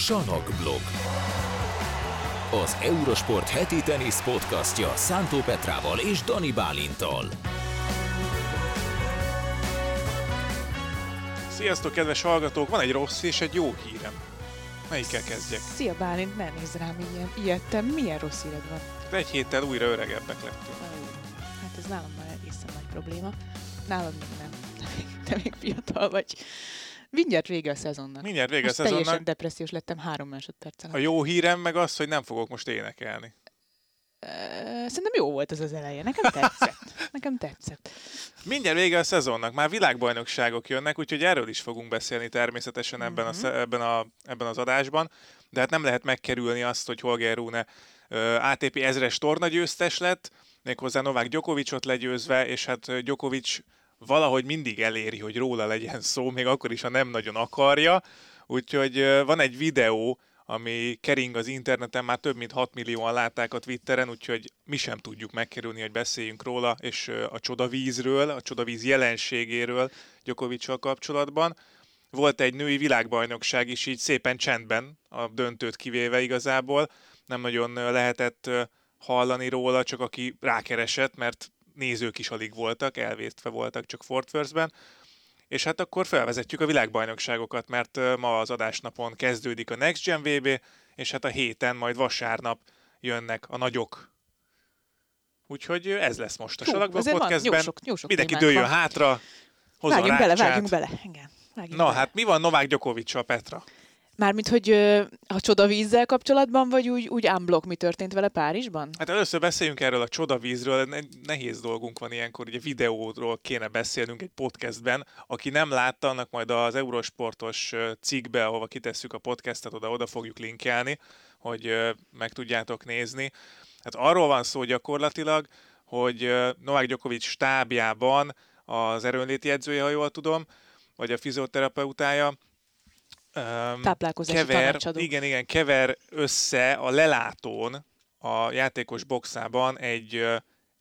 Sanokblog. Az Eurosport heti tenisz podcastja Szántó Petrával és Dani Bálintal. Sziasztok, kedves hallgatók! Van egy rossz és egy jó hírem. Melyikkel kezdjek? Szia Bálint, ne nézz rám ilyen. Ilyettem, milyen rossz híred van? Egy héttel újra öregebbek lettünk. Hát ez nálam már egészen nagy probléma. Nálad még nem. Te még fiatal vagy. Mindjárt vége a szezonnak. Mindjárt vége most a szezonnak. teljesen depressziós lettem három másodperc A alatt. jó hírem meg az, hogy nem fogok most énekelni. Szerintem jó volt ez az eleje. Nekem tetszett. Nekem tetszett. Mindjárt vége a szezonnak, már világbajnokságok jönnek, úgyhogy erről is fogunk beszélni természetesen ebben, a, sze- ebben, a, ebben az adásban, de hát nem lehet megkerülni azt, hogy Holger Rune ATP ezres tornagyőztes lett, méghozzá Novák Djokovicot legyőzve, és hát ö, Djokovic valahogy mindig eléri, hogy róla legyen szó, még akkor is, ha nem nagyon akarja, úgyhogy van egy videó, ami kering az interneten, már több mint 6 millióan látták a Twitteren, úgyhogy mi sem tudjuk megkerülni, hogy beszéljünk róla, és a csodavízről, a csodavíz jelenségéről Gyokovicsal kapcsolatban. Volt egy női világbajnokság is így szépen csendben, a döntőt kivéve igazából. Nem nagyon lehetett hallani róla, csak aki rákeresett, mert nézők is alig voltak, elvétve voltak csak Fort Worth-ben. És hát akkor felvezetjük a világbajnokságokat, mert ma az adásnapon kezdődik a Next Gen VB, és hát a héten, majd vasárnap jönnek a nagyok. Úgyhogy ez lesz most a van, Podcastben. sok- jó sok Mindenki dőljön van. hátra, hozza Vágjunk a bele, vágjunk bele. Igen. Vágjunk Na bele. hát mi van Novák Gyokovicsal, Petra? Mármint, hogy a csodavízzel kapcsolatban, vagy úgy, úgy unblock mi történt vele Párizsban? Hát először beszéljünk erről a csodavízről, ne- nehéz dolgunk van ilyenkor, ugye videóról kéne beszélnünk egy podcastben. Aki nem látta, annak majd az Eurosportos cikkbe, ahova kitesszük a podcastet, oda, oda fogjuk linkelni, hogy meg tudjátok nézni. Hát arról van szó gyakorlatilag, hogy Novák Djokovic stábjában az erőnléti edzője, ha jól tudom, vagy a fizioterapeutája, öm, Táplálkozási kever, tanácsadó. igen, igen, kever össze a lelátón a játékos boxában egy,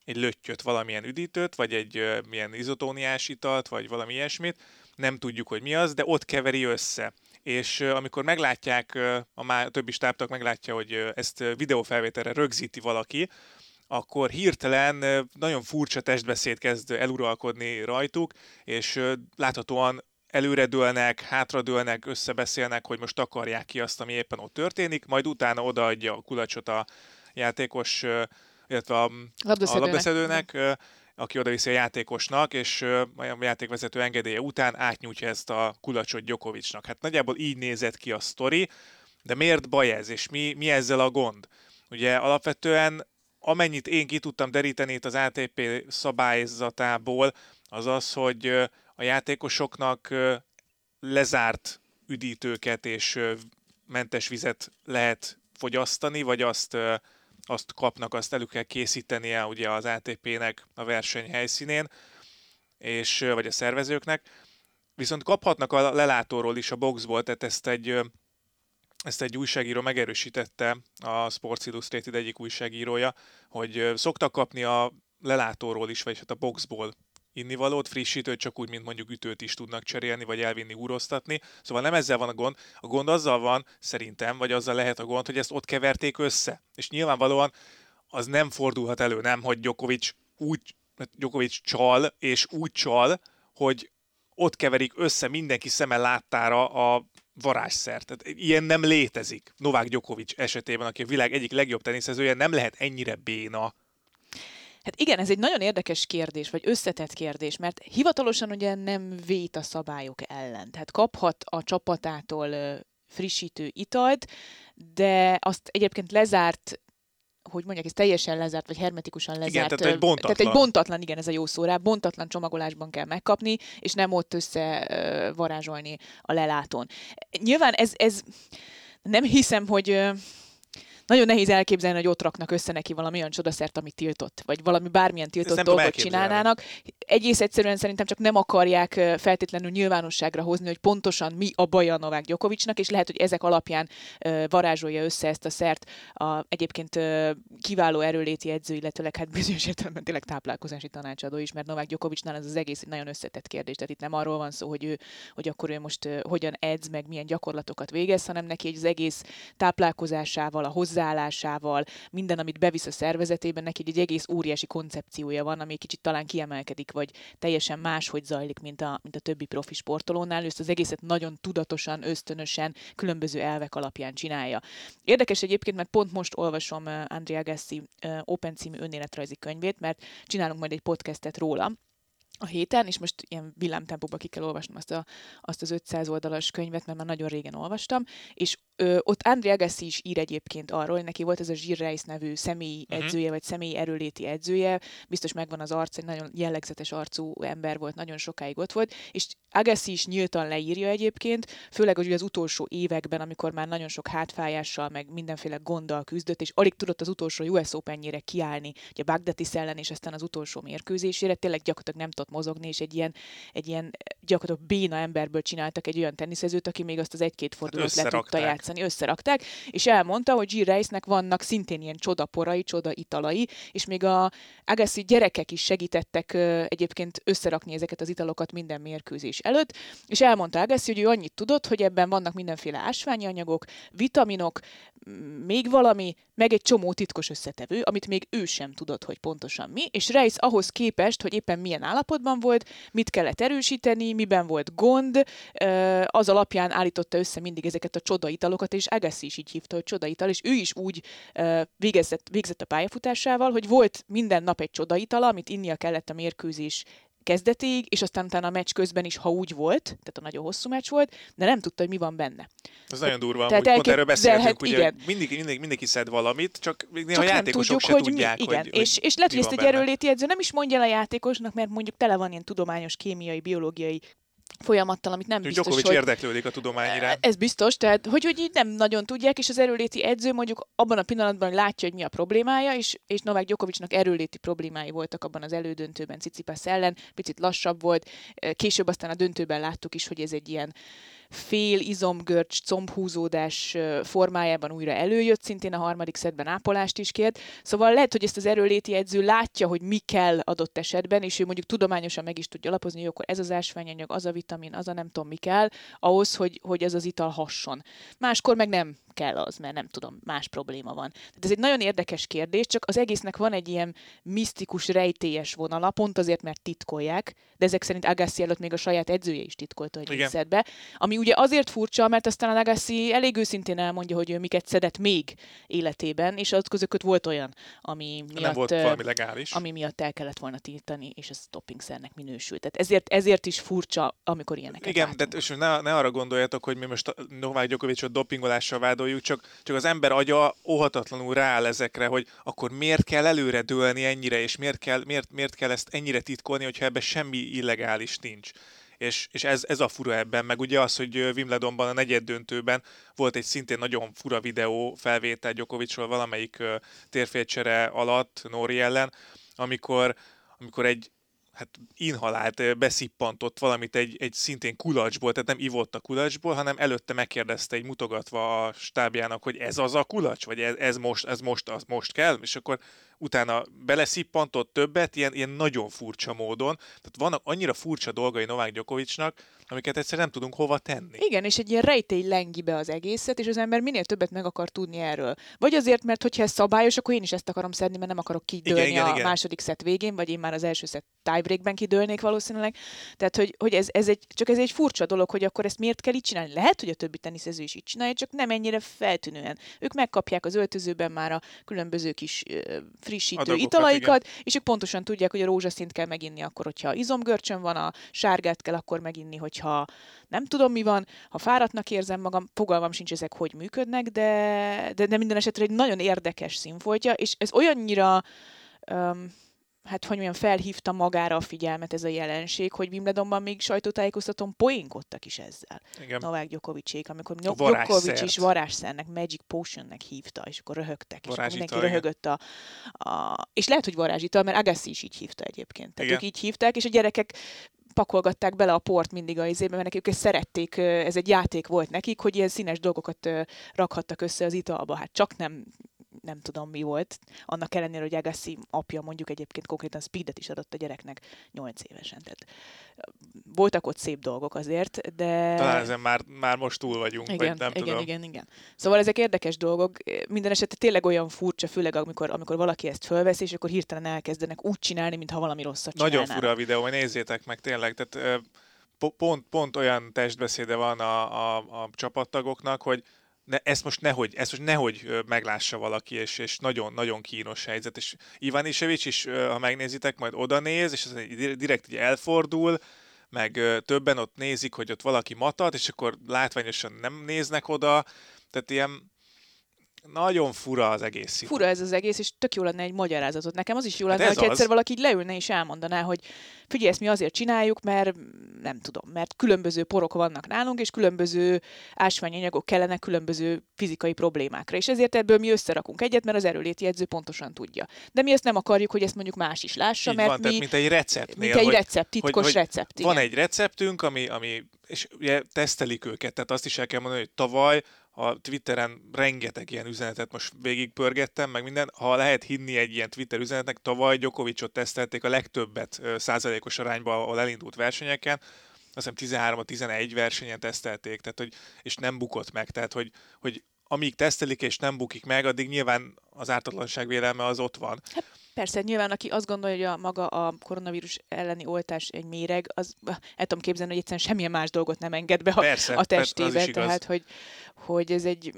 egy löttyöt, valamilyen üdítőt, vagy egy milyen izotóniás italt, vagy valami ilyesmit. Nem tudjuk, hogy mi az, de ott keveri össze. És amikor meglátják, a, má, a többi stábtag meglátja, hogy ezt videófelvételre rögzíti valaki, akkor hirtelen nagyon furcsa testbeszéd kezd eluralkodni rajtuk, és láthatóan előredőlnek, hátradőlnek, összebeszélnek, hogy most akarják ki azt, ami éppen ott történik, majd utána odaadja a kulacsot a játékos, illetve a, a Labdaszedőnek. labdaszedőnek, ö, aki oda viszi a játékosnak, és a játékvezető engedélye után átnyújtja ezt a kulacsot Gyokovicsnak. Hát nagyjából így nézett ki a sztori, de miért baj ez, és mi, mi ezzel a gond? Ugye alapvetően amennyit én ki tudtam deríteni itt az ATP szabályzatából, az az, hogy a játékosoknak lezárt üdítőket és mentes vizet lehet fogyasztani, vagy azt, azt kapnak, azt elő kell készítenie ugye az ATP-nek a verseny helyszínén, és, vagy a szervezőknek. Viszont kaphatnak a lelátóról is a boxból, tehát ezt egy, ezt egy újságíró megerősítette, a Sports Illustrated egyik újságírója, hogy szoktak kapni a lelátóról is, vagy hát a boxból innivalót, frissítőt, csak úgy, mint mondjuk ütőt is tudnak cserélni, vagy elvinni, úroztatni. Szóval nem ezzel van a gond. A gond azzal van, szerintem, vagy azzal lehet a gond, hogy ezt ott keverték össze. És nyilvánvalóan az nem fordulhat elő, nem, hogy Djokovic úgy, Djokovic csal, és úgy csal, hogy ott keverik össze mindenki szeme láttára a varázsszert. Tehát ilyen nem létezik. Novák Djokovic esetében, aki a világ egyik legjobb teniszezője, nem lehet ennyire béna. Hát igen, ez egy nagyon érdekes kérdés, vagy összetett kérdés, mert hivatalosan ugye nem vét a szabályok ellen. Tehát kaphat a csapatától frissítő italt, de azt egyébként lezárt hogy mondják, ez teljesen lezárt, vagy hermetikusan lezárt. Igen, tehát egy bontatlan. Tehát egy bontatlan, igen, ez a jó szó rá, bontatlan csomagolásban kell megkapni, és nem ott össze ö, varázsolni a lelátón. Nyilván ez, ez nem hiszem, hogy nagyon nehéz elképzelni, hogy ott raknak össze neki valami olyan csodaszert, amit tiltott, vagy valami bármilyen tiltott dolgot csinálnának. Egész egyszerűen szerintem csak nem akarják feltétlenül nyilvánosságra hozni, hogy pontosan mi a baja Novák Gyokovicsnak, és lehet, hogy ezek alapján varázsolja össze ezt a szert a egyébként kiváló erőléti edző, illetőleg hát bizonyos értelemben tényleg táplálkozási tanácsadó is, mert Novák Gyokovicsnál ez az egész egy nagyon összetett kérdés. Tehát itt nem arról van szó, hogy ő, hogy akkor ő most hogyan edz, meg milyen gyakorlatokat végez, hanem neki egy az egész táplálkozásával, a hozzáállásával, minden, amit bevisz a szervezetében, neki egy egész óriási koncepciója van, ami kicsit talán kiemelkedik, vagy teljesen máshogy zajlik, mint a, mint a többi profi sportolónál. Ő ezt az egészet nagyon tudatosan, ösztönösen, különböző elvek alapján csinálja. Érdekes egyébként, mert pont most olvasom Andrea Gassi Open című önéletrajzi könyvét, mert csinálunk majd egy podcastet róla, a héten, és most ilyen villámtempóba ki kell olvasnom azt, a, azt az 500 oldalas könyvet, mert már nagyon régen olvastam, és ö, ott André Agassi is ír egyébként arról, hogy neki volt ez a Zsirreis nevű személyi uh-huh. edzője, vagy személyi erőléti edzője, biztos megvan az arc, egy nagyon jellegzetes arcú ember volt, nagyon sokáig ott volt, és Agassi is nyíltan leírja egyébként, főleg hogy az utolsó években, amikor már nagyon sok hátfájással, meg mindenféle gonddal küzdött, és alig tudott az utolsó US Openjére kiállni, ugye Bagdatis ellen, és aztán az utolsó mérkőzésére, tényleg gyakorlatilag nem tudott mozogni, és egy ilyen, egy ilyen gyakorlatilag béna emberből csináltak egy olyan teniszezőt, aki még azt az egy-két fordulót hát le tudta játszani, összerakták, és elmondta, hogy G. Reisnek vannak szintén ilyen csodaporai, csoda italai, és még a Agassi gyerekek is segítettek egyébként összerakni ezeket az italokat minden mérkőzés előtt, és elmondta Agassi, hogy ő annyit tudott, hogy ebben vannak mindenféle ásványi anyagok, vitaminok, még valami, meg egy csomó titkos összetevő, amit még ő sem tudott, hogy pontosan mi, és Reis ahhoz képest, hogy éppen milyen állapotban volt, mit kellett erősíteni, miben volt gond, az alapján állította össze mindig ezeket a csodaitalokat, és Agassi is így hívta, hogy csodaital, és ő is úgy végezett, végzett a pályafutásával, hogy volt minden nap egy csodaital, amit innia kellett a mérkőzés kezdetig, és aztán utána a meccs közben is, ha úgy volt, tehát a nagyon hosszú meccs volt, de nem tudta, hogy mi van benne. Ez nagyon durva, tehát elke- pont erről beszélhetünk, ugye, igen. mindig, mindig, mindenki szed valamit, csak néha csak a játékosok tudjuk, hogy tudják, mi, igen. hogy, és, és lehet, hogy ezt egy erőléti edző nem is mondja el a játékosnak, mert mondjuk tele van ilyen tudományos, kémiai, biológiai folyamattal, amit nem biztos, hogy... érdeklődik a tudomány iránt. Ez biztos, tehát hogy, hogy így nem nagyon tudják, és az erőléti edző mondjuk abban a pillanatban látja, hogy mi a problémája, és, és Novák Djokovicnak erőléti problémái voltak abban az elődöntőben Cicipas ellen, picit lassabb volt, később aztán a döntőben láttuk is, hogy ez egy ilyen fél izomgörcs combhúzódás formájában újra előjött, szintén a harmadik szedben ápolást is kért. Szóval lehet, hogy ezt az erőléti edző látja, hogy mi kell adott esetben, és ő mondjuk tudományosan meg is tudja alapozni, hogy akkor ez az ásványanyag, az a vitamin, az a nem tudom mi kell, ahhoz, hogy, hogy ez az ital hasson. Máskor meg nem kell az, mert nem tudom, más probléma van. Tehát ez egy nagyon érdekes kérdés, csak az egésznek van egy ilyen misztikus, rejtélyes vonala, pont azért, mert titkolják, de ezek szerint Agassi előtt még a saját edzője is titkolta, hogy szed be. Ami ugye azért furcsa, mert aztán a Agassi elég őszintén elmondja, hogy ő miket szedett még életében, és az között volt olyan, ami miatt, nem volt valami legális. ami miatt el kellett volna tiltani, és ez stoppingszernek minősült. Tehát ezért, ezért is furcsa, amikor ilyeneket Igen, de és ne, ne arra gondoljatok, hogy mi most Novák Djokovicot dopingolással vádoljuk, csak, csak az ember agya óhatatlanul rááll ezekre, hogy akkor miért kell előre dőlni ennyire, és miért kell, miért, miért kell ezt ennyire titkolni, hogyha ebben semmi illegális nincs. És, és ez, ez a fura ebben, meg ugye az, hogy Wimbledonban a negyed döntőben volt egy szintén nagyon fura videó felvétel Gyokovicsról valamelyik térfélcsere alatt Nóri ellen, amikor, amikor egy hát inhalált, beszippantott valamit egy, egy szintén kulacsból, tehát nem ivott a kulacsból, hanem előtte megkérdezte egy mutogatva a stábjának, hogy ez az a kulacs, vagy ez, ez most, ez most, az most kell, és akkor utána beleszippantott többet, ilyen, ilyen nagyon furcsa módon. Tehát vannak annyira furcsa dolgai Novák Gyokovicsnak, amiket egyszer nem tudunk hova tenni. Igen, és egy ilyen rejtély lengi be az egészet, és az ember minél többet meg akar tudni erről. Vagy azért, mert hogyha ez szabályos, akkor én is ezt akarom szedni, mert nem akarok kidőlni igen, igen, a igen. második szett végén, vagy én már az első szett tiebreakben kidőlnék valószínűleg. Tehát, hogy, hogy ez, ez egy, csak ez egy furcsa dolog, hogy akkor ezt miért kell így csinálni. Lehet, hogy a többi teniszező is így csinálja, csak nem ennyire feltűnően. Ők megkapják az öltözőben már a különböző kis frissítő Adagokat, italaikat, igen. és ők pontosan tudják, hogy a rózsaszint kell meginni akkor, hogyha izomgörcsön van, a sárgát kell akkor meginni, hogyha nem tudom mi van, ha fáradtnak érzem magam, fogalmam sincs ezek, hogy működnek, de, de, de minden esetre egy nagyon érdekes színfoltja, és ez olyannyira um, hát hogy mondjam, felhívta magára a figyelmet ez a jelenség, hogy Wimbledonban még sajtótájékoztatón poénkodtak is ezzel. Igen. Novák Djokovicék, amikor varázsszert. is varázsszernek, Magic Potionnek hívta, és akkor röhögtek, és akkor Varázsital, mindenki igen. röhögött a, a... És lehet, hogy varázsital, mert Agassi is így hívta egyébként. Tehát Igen. ők így hívták, és a gyerekek pakolgatták bele a port mindig a izébe, mert nekik ezt szerették, ez egy játék volt nekik, hogy ilyen színes dolgokat rakhattak össze az italba. Hát csak nem nem tudom mi volt, annak ellenére, hogy Agassi apja mondjuk egyébként konkrétan speedet is adott a gyereknek 8 évesen. Tehát voltak ott szép dolgok azért, de... Talán ezen már, már most túl vagyunk, Igen, vagy nem igen, tudom. igen, igen. Szóval ezek érdekes dolgok. Minden esetre tényleg olyan furcsa, főleg amikor, amikor valaki ezt fölvesz, és akkor hirtelen elkezdenek úgy csinálni, mintha valami rosszat Nagyon csinálnának. fura a videó, majd nézzétek meg tényleg. Tehát, pont, pont olyan testbeszéde van a, a, a csapattagoknak, hogy ne, ezt most nehogy, ezt most nehogy meglássa valaki, és, és nagyon, nagyon kínos helyzet. És Iván Isevics is, ha megnézitek, majd oda néz, és direkt így elfordul, meg többen ott nézik, hogy ott valaki matat, és akkor látványosan nem néznek oda. Tehát ilyen nagyon fura az egész szitu. Fura ez az egész, és tök jó lenne egy magyarázatot. Nekem az is jó Hát lenne, ez hogy egyszer valaki így leülne és elmondaná, hogy figyelj, ezt mi azért csináljuk, mert nem tudom, mert különböző porok vannak nálunk, és különböző ásványi anyagok kellene különböző fizikai problémákra. És ezért ebből mi összerakunk egyet, mert az erőléti edző pontosan tudja. De mi ezt nem akarjuk, hogy ezt mondjuk más is lássa, Így mert van, mi, tehát mint egy receptnél. mint egy hogy, recept, titkos hogy recept. Van igen. egy receptünk, ami, ami, és ugye tesztelik őket, tehát azt is el kell mondani, hogy tavaly a Twitteren rengeteg ilyen üzenetet most végigpörgettem, meg minden. Ha lehet hinni egy ilyen Twitter üzenetnek, tavaly Djokovicot tesztelték a legtöbbet százalékos arányban, ahol elindult versenyeken. Azt hiszem 13-11 versenyen tesztelték, tehát, hogy, és nem bukott meg. Tehát, hogy, hogy amíg tesztelik és nem bukik meg, addig nyilván az ártatlanság vélelme az ott van. Persze, nyilván aki azt gondolja, hogy a maga a koronavírus elleni oltás egy méreg, az el tudom képzelni, hogy egyszerűen semmilyen más dolgot nem enged be a, Persze, a testébe. Tehát, hogy, hogy ez egy,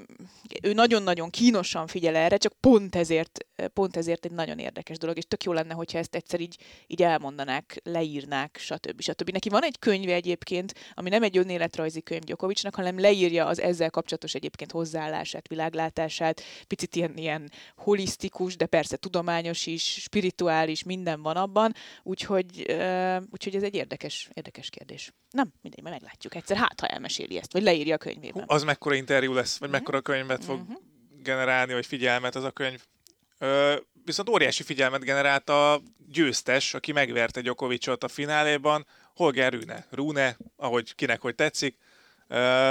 ő nagyon-nagyon kínosan figyel erre, csak pont ezért, pont ezért egy nagyon érdekes dolog, és tök jó lenne, hogyha ezt egyszer így, így elmondanák, leírnák, stb. stb. Neki van egy könyve egyébként, ami nem egy önéletrajzi könyv Gyokovicsnak, hanem leírja az ezzel kapcsolatos egyébként hozzáállását, világlátását, picit ilyen, ilyen holisztikus, de persze tudományos is, spirituális, minden van abban, úgyhogy, uh, úgyhogy ez egy érdekes, érdekes kérdés. Nem, mindegy, majd meglátjuk egyszer, hát ha elmeséli ezt, vagy leírja a könyvében. Az mekkora interjú lesz, vagy Mhm. mekkora könyvet fog Mhm. generálni, vagy figyelmet az a könyv. Viszont óriási figyelmet generált a győztes, aki megverte Djokovicot a fináléban, Holger Rune. Rune, ahogy kinek hogy tetszik,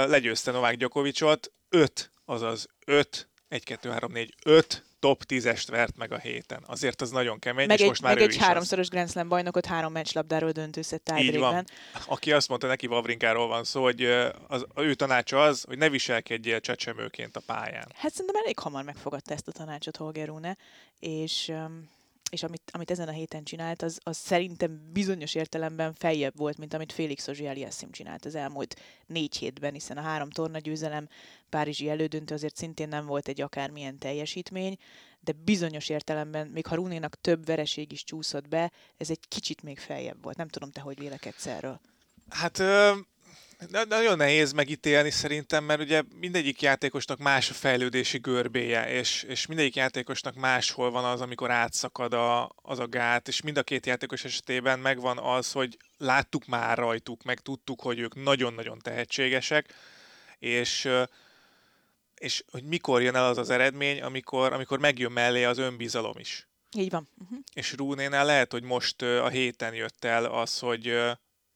legyőzte Novák Djokovicot, 5, azaz 5, 1, 2, 3, 4, 5 top 10-est vert meg a héten. Azért az nagyon kemény, meg és egy, most már meg ő egy is háromszoros Grand Slam bajnokot három meccslabdáról döntőzett Így van. tiebreakben. Aki azt mondta, neki Vavrinkáról van szó, hogy az, az ő tanácsa az, hogy ne viselkedjél csecsemőként a pályán. Hát szerintem elég hamar megfogadta ezt a tanácsot Holger Rune, és, öm, és amit, amit ezen a héten csinált, az, az szerintem bizonyos értelemben feljebb volt, mint amit Félix Auger-Aliassime csinált az elmúlt négy hétben, hiszen a három torna győzelem, Párizsi elődöntő azért szintén nem volt egy akármilyen teljesítmény, de bizonyos értelemben, még ha Runénak több vereség is csúszott be, ez egy kicsit még feljebb volt. Nem tudom, te hogy vélekedsz erről. Hát ö, nagyon nehéz megítélni szerintem, mert ugye mindegyik játékosnak más a fejlődési görbéje, és, és mindegyik játékosnak máshol van az, amikor átszakad a, az a gát, és mind a két játékos esetében megvan az, hogy láttuk már rajtuk, meg tudtuk, hogy ők nagyon-nagyon tehetségesek, és és hogy mikor jön el az az eredmény, amikor, amikor megjön mellé az önbizalom is. Így van. Uh-huh. És Rúnénál lehet, hogy most a héten jött el az, hogy,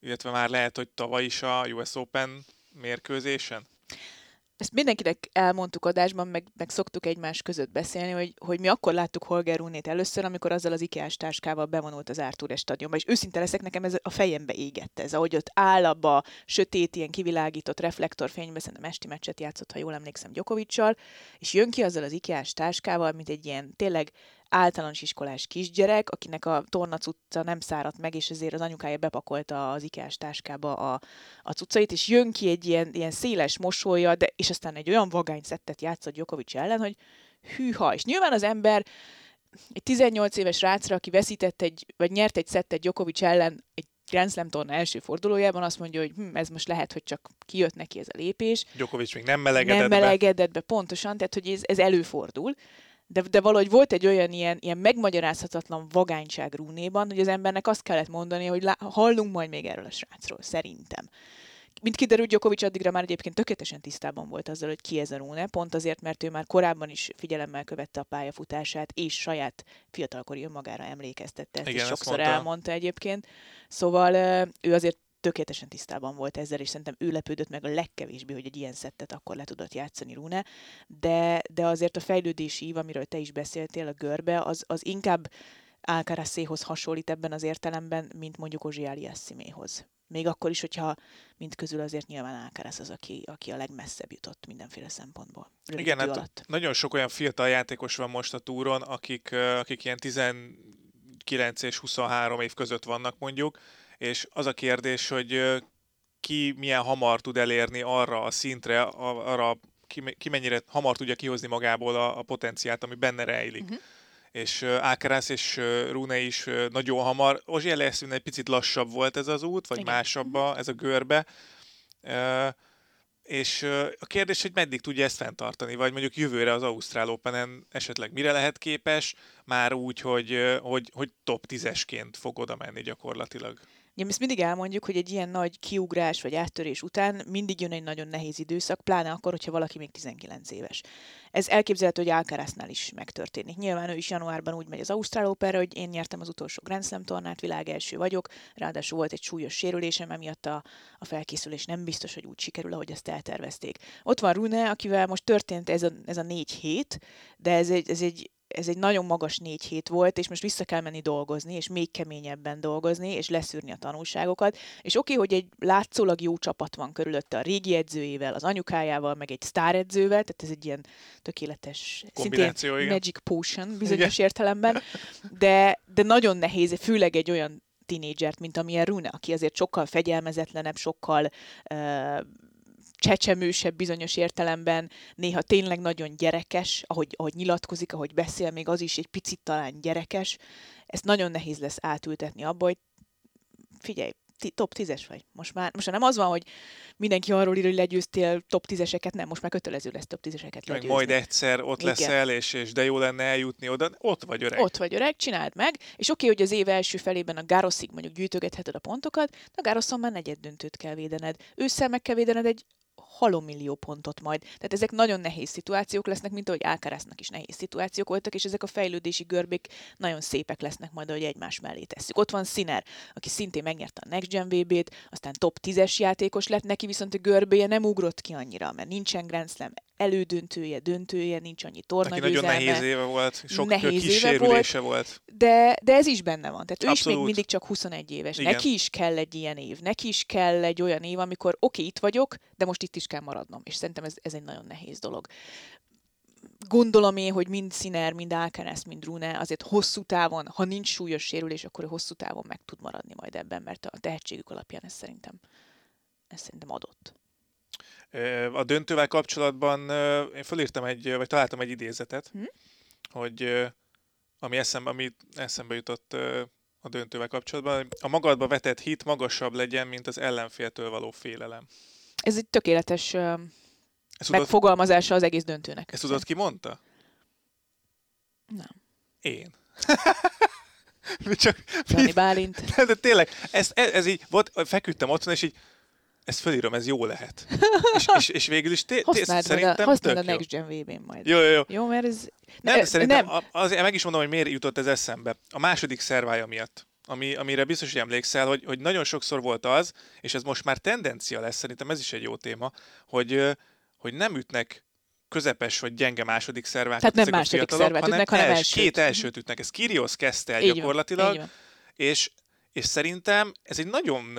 illetve már lehet, hogy tavaly is a US Open mérkőzésen. ezt mindenkinek elmondtuk adásban, meg, meg szoktuk egymás között beszélni, hogy, hogy mi akkor láttuk Holger Runét először, amikor azzal az IKEA-s táskával bevonult az Artures stadionba, és őszinte leszek, nekem ez a fejembe égett ez, ahogy ott áll abba sötét, ilyen kivilágított reflektorfénybe, szerintem esti meccset játszott, ha jól emlékszem, Gyokovicsal, és jön ki azzal az IKEA-s táskával, mint egy ilyen tényleg általános iskolás kisgyerek, akinek a tornacucca nem száradt meg, és ezért az anyukája bepakolta az IKEA-s táskába a, a cuccait, és jön ki egy ilyen, ilyen széles mosolya, de, és aztán egy olyan vagány szettet játszott Djokovic ellen, hogy hűha, és nyilván az ember egy 18 éves rácra, aki veszített egy, vagy nyert egy szettet Djokovic ellen egy Grand Slam torna első fordulójában azt mondja, hogy hm, ez most lehet, hogy csak kijött neki ez a lépés, Djokovic még nem melegedett nem be. melegedett be pontosan, tehát hogy ez, ez előfordul, de, de valahogy volt egy olyan ilyen, ilyen megmagyarázhatatlan vagányság Rúnéban, hogy az embernek azt kellett mondani, hogy lá, hallunk majd még erről a srácról, szerintem. Mint kiderült, Djokovic addigra már egyébként tökéletesen tisztában volt azzal, hogy ki ez a Rune, pont azért, mert ő már korábban is figyelemmel követte a pályafutását, és saját fiatalkori önmagára emlékeztette, ezt Igen, is sokszor mondta. elmondta egyébként. Szóval ő azért tökéletesen tisztában volt ezzel, és szerintem ő lepődött meg a legkevésbé, hogy egy ilyen szettet akkor le tudott játszani Rune, de, de azért a fejlődési ív, amiről te is beszéltél, a görbe, az, az inkább Alcarazéhoz hasonlít ebben az értelemben, mint mondjuk Ozsi Aliassiméhoz. Még akkor is, hogyha mint közül azért nyilván Alcaraz az, aki, aki a legmesszebb jutott mindenféle szempontból. Rövid Igen, hát alatt. nagyon sok olyan fiatal játékos van most a túron, akik, akik ilyen 19 és 23 év között vannak mondjuk, és az a kérdés, hogy ki milyen hamar tud elérni arra a szintre, arra ki, ki mennyire hamar tudja kihozni magából a, a potenciált, ami benne rejlik. Mhm. És Alcaraz és Rune is nagyon hamar. Ozsi Eliassim egy picit lassabb volt ez az út, vagy Igen. másabb a, ez a görbe. És a kérdés, hogy meddig tudja ezt fenntartani, vagy mondjuk jövőre az Ausztrál Openen esetleg mire lehet képes, már úgy, hogy, hogy, hogy top 10-esként fog oda menni gyakorlatilag. Ugye ezt mindig elmondjuk, hogy egy ilyen nagy kiugrás vagy áttörés után mindig jön egy nagyon nehéz időszak, pláne akkor, hogyha valaki még 19 éves. Ez elképzelhető, hogy Alcaraznál is megtörténik. Nyilván ő is januárban úgy megy az Ausztrál Operra, hogy én nyertem az utolsó Grand Slam tornát, világ első vagyok, ráadásul volt egy súlyos sérülésem, emiatt a, a felkészülés nem biztos, hogy úgy sikerül, ahogy ezt eltervezték. Ott van Rune, akivel most történt ez a, ez a négy hét, de ez egy, ez egy ez egy nagyon magas négy hét volt, és most vissza kell menni dolgozni, és még keményebben dolgozni, és leszűrni a tanulságokat. És oké, okay, hogy egy látszólag jó csapat van körülötte a régi edzőjével, az anyukájával, meg egy sztáredzővel, tehát ez egy ilyen tökéletes, szintén igen. magic potion bizonyos értelemben, de, de nagyon nehéz, főleg egy olyan tinédzsert, mint amilyen Rune, aki azért sokkal fegyelmezetlenebb, sokkal uh, csecsemősebb bizonyos értelemben, néha tényleg nagyon gyerekes, ahogy, ahogy nyilatkozik, ahogy beszél, még az is egy picit talán gyerekes. Ezt nagyon nehéz lesz átültetni abba, hogy figyelj, ti- top 10-es vagy. Most már, most már nem az van, hogy mindenki arról ír, hogy legyőztél top 10-eseket, nem, most már kötelező lesz top 10-eseket Meg legyőzni. majd egyszer ott Igen. leszel, és, és de jó lenne eljutni oda. Ott vagy öreg. Ott vagy öreg, csináld meg, és oké, hogy az év első felében a Garoszig mondjuk gyűjtögetheted a pontokat, de a Garoszon már negyed döntőt kell védened. Ősszel meg kell védened egy halomillió pontot majd. Tehát ezek nagyon nehéz szituációk lesznek, mint ahogy Alcaraznak is nehéz szituációk voltak, és ezek a fejlődési görbék nagyon szépek lesznek majd, ahogy egymás mellé tesszük. Ott van Sinner, aki szintén megnyerte a Next Gen VB-t, aztán top 10-es játékos lett, neki viszont a görbéje nem ugrott ki annyira, mert nincsen Grand Slam elődöntője, döntője, nincs annyi Neki tornagyőzelme. nagyon nehéz éve volt, sok Nehéz éve kísérülése volt. De, de ez is benne van. Tehát ő is még mindig csak 21 éves. Igen. Neki is kell egy ilyen év. Neki is kell egy olyan év, amikor oké, itt vagyok, de most itt is kell maradnom. És szerintem ez, ez egy nagyon nehéz dolog. Gondolom én, hogy mind Sziner, mind Alcaraz, mind Rune azért hosszú távon, ha nincs súlyos sérülés, akkor hosszú távon meg tud maradni majd ebben, mert a tehetségük alapján ez szerintem, ez szerintem adott. A döntővel kapcsolatban én fölírtam egy, vagy találtam egy idézetet, Hm? hogy ami eszembe, ami eszembe jutott a döntővel kapcsolatban, a magadba vetett hit magasabb legyen, mint az ellenféltől való félelem. Ez egy tökéletes Ezt tudod, megfogalmazása az egész döntőnek. ezt tudod ki mondta? Nem. Én. Csak, Dani Bálint. de, de tényleg, ez, ez, ez így, volt, feküdtem otthon, és így, ezt fölírom, ez jó lehet. és, és, és végül is té, té, a, szerintem a tök jó. Next Gen VB-n majd. Jó, jó, jó. Jó, mert ez... Nem, Ne- szerintem nem. A, azért meg is mondom, hogy miért jutott ez eszembe. A második szervája miatt. Ami, amire biztos, hogy emlékszel, hogy, hogy nagyon sokszor volt az, és ez most már tendencia lesz, szerintem ez is egy jó téma, hogy, hogy nem ütnek közepes vagy gyenge második szervákat Tehát nem a második fiatalok, szervet ütnek, hanem els- elsőt. Két elsőt ütnek. Ez Kyrgios kezdte el Így gyakorlatilag, van. és, és szerintem ez egy nagyon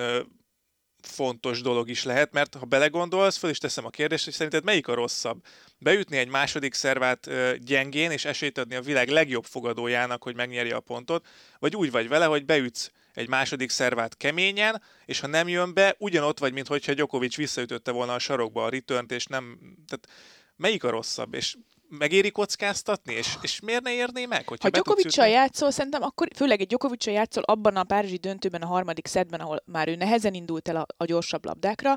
fontos dolog is lehet, mert ha belegondolsz, föl is teszem a kérdést, hogy szerinted melyik a rosszabb? Beütni egy második szervát gyengén, és esélyt adni a világ legjobb fogadójának, hogy megnyerje a pontot, vagy úgy vagy vele, hogy beütsz egy második szervát keményen, és ha nem jön be, ugyanott vagy, mint hogyha Djokovic visszaütötte volna a sarokba a returnt, és nem... Tehát melyik a rosszabb? És megéri kockáztatni? És, és miért ne érné meg? Hogyha Ha ütni? játszol, szerintem akkor, főleg egy djokovic játszol abban a párizsi döntőben, a harmadik szedben, ahol már ő nehezen indult el a, a gyorsabb labdákra,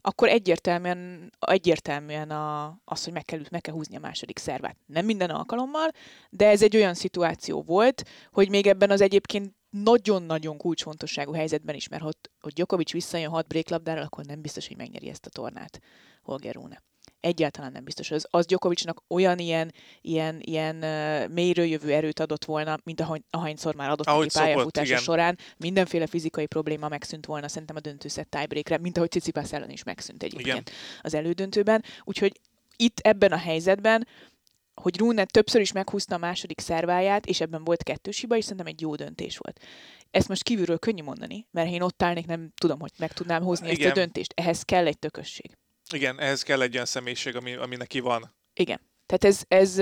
akkor egyértelműen, egyértelműen a, az, hogy meg kell, meg kell húzni a második szervát. Nem minden alkalommal, de ez egy olyan szituáció volt, hogy még ebben az egyébként nagyon-nagyon kulcsfontosságú helyzetben is, mert hogy, hogy Djokovic visszajön hat bréklabdára, akkor nem biztos, hogy megnyeri ezt a tornát Holger Rune egyáltalán nem biztos. Az, az Djokovicnak olyan ilyen, ilyen, ilyen uh, mélyről jövő erőt adott volna, mint ahogy, ahányszor már adott ahogy neki pályafutása igen. során. Mindenféle fizikai probléma megszűnt volna szerintem a döntőszett tiebreakre, mint ahogy Cicipász ellen is megszűnt egyébként igen. az elődöntőben. Úgyhogy itt ebben a helyzetben hogy Rune többször is meghúzta a második szerváját, és ebben volt kettős hiba, és szerintem egy jó döntés volt. Ezt most kívülről könnyű mondani, mert én ott állnék, nem tudom, hogy meg tudnám hozni Igen. ezt a döntést. Ehhez kell egy tökösség. Igen, ehhez kell egy olyan személyiség, ami, ami neki van. Igen. Tehát ez, ez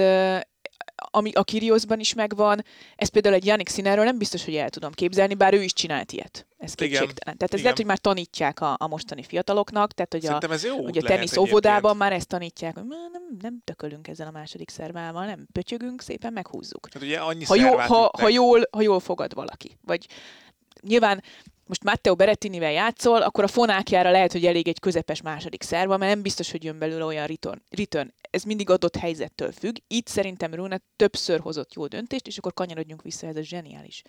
ami a Kiriosban is megvan, ez például egy Janik Sinerről nem biztos, hogy el tudom képzelni, bár ő is csinált ilyet. Ez kétségtelen. Tehát ez Igen. lehet, hogy már tanítják a, a mostani fiataloknak, tehát hogy a, ez jó hogy a tenisz óvodában már ezt tanítják, hogy nem, nem tökölünk ezzel a második szervával, nem pötyögünk, szépen meghúzzuk. Hát ugye annyi ha, jó, ha, ha, jól, ha jól fogad valaki. Vagy nyilván most Matteo Berettinivel játszol, akkor a fonákjára lehet, hogy elég egy közepes második szerva, mert nem biztos, hogy jön belőle olyan return. return. Ez mindig adott helyzettől függ. Itt szerintem Rune többször hozott jó döntést, és akkor kanyarodjunk vissza, ez a zseniális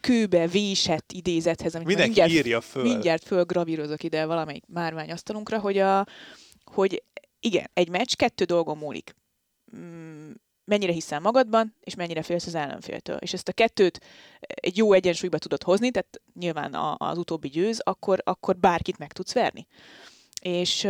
kőbe vésett idézethez, amit Mindenki mindjárt, írja föl. mindjárt fölgravírozok ide valamelyik márványasztalunkra, hogy, a, hogy igen, egy meccs kettő dolgon múlik. Mennyire hiszel magadban, és mennyire félsz az ellenféltől. És ezt a kettőt egy jó egyensúlyba tudod hozni, tehát nyilván az utóbbi győz, akkor, akkor bárkit meg tudsz verni. És,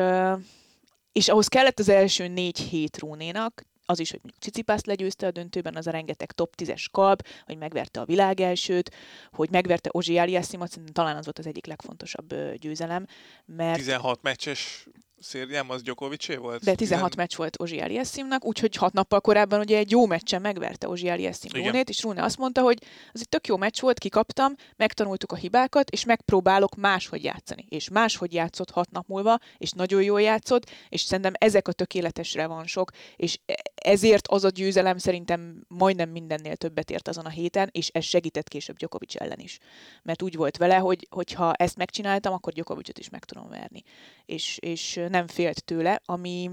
és ahhoz kellett az első négy hét Rúnénak, az is, hogy mondjuk Cicipászt legyőzte a döntőben, az a rengeteg top 10-es kalp, hogy megverte a világ elsőt, hogy megverte Ozsi Aliassimot, talán az volt az egyik legfontosabb győzelem. Mert... 16 meccses szériám az Djokovicé volt? De 16 Tizen... meccs volt Ozsi Aliassimnak, úgyhogy hat nappal korábban ugye egy jó meccsen megverte Ozsi Aliassim Rúnét, és Rune azt mondta, hogy az egy tök jó meccs volt, kikaptam, megtanultuk a hibákat, és megpróbálok máshogy játszani. És máshogy játszott hat nap múlva, és nagyon jól játszott, és szerintem ezek a tökéletes revansok, és e- ezért az a győzelem szerintem majdnem mindennél többet ért azon a héten, és ez segített később Djokovic ellen is. Mert úgy volt vele, hogy ha ezt megcsináltam, akkor Djokovicot is meg tudom verni. És, és nem félt tőle, ami,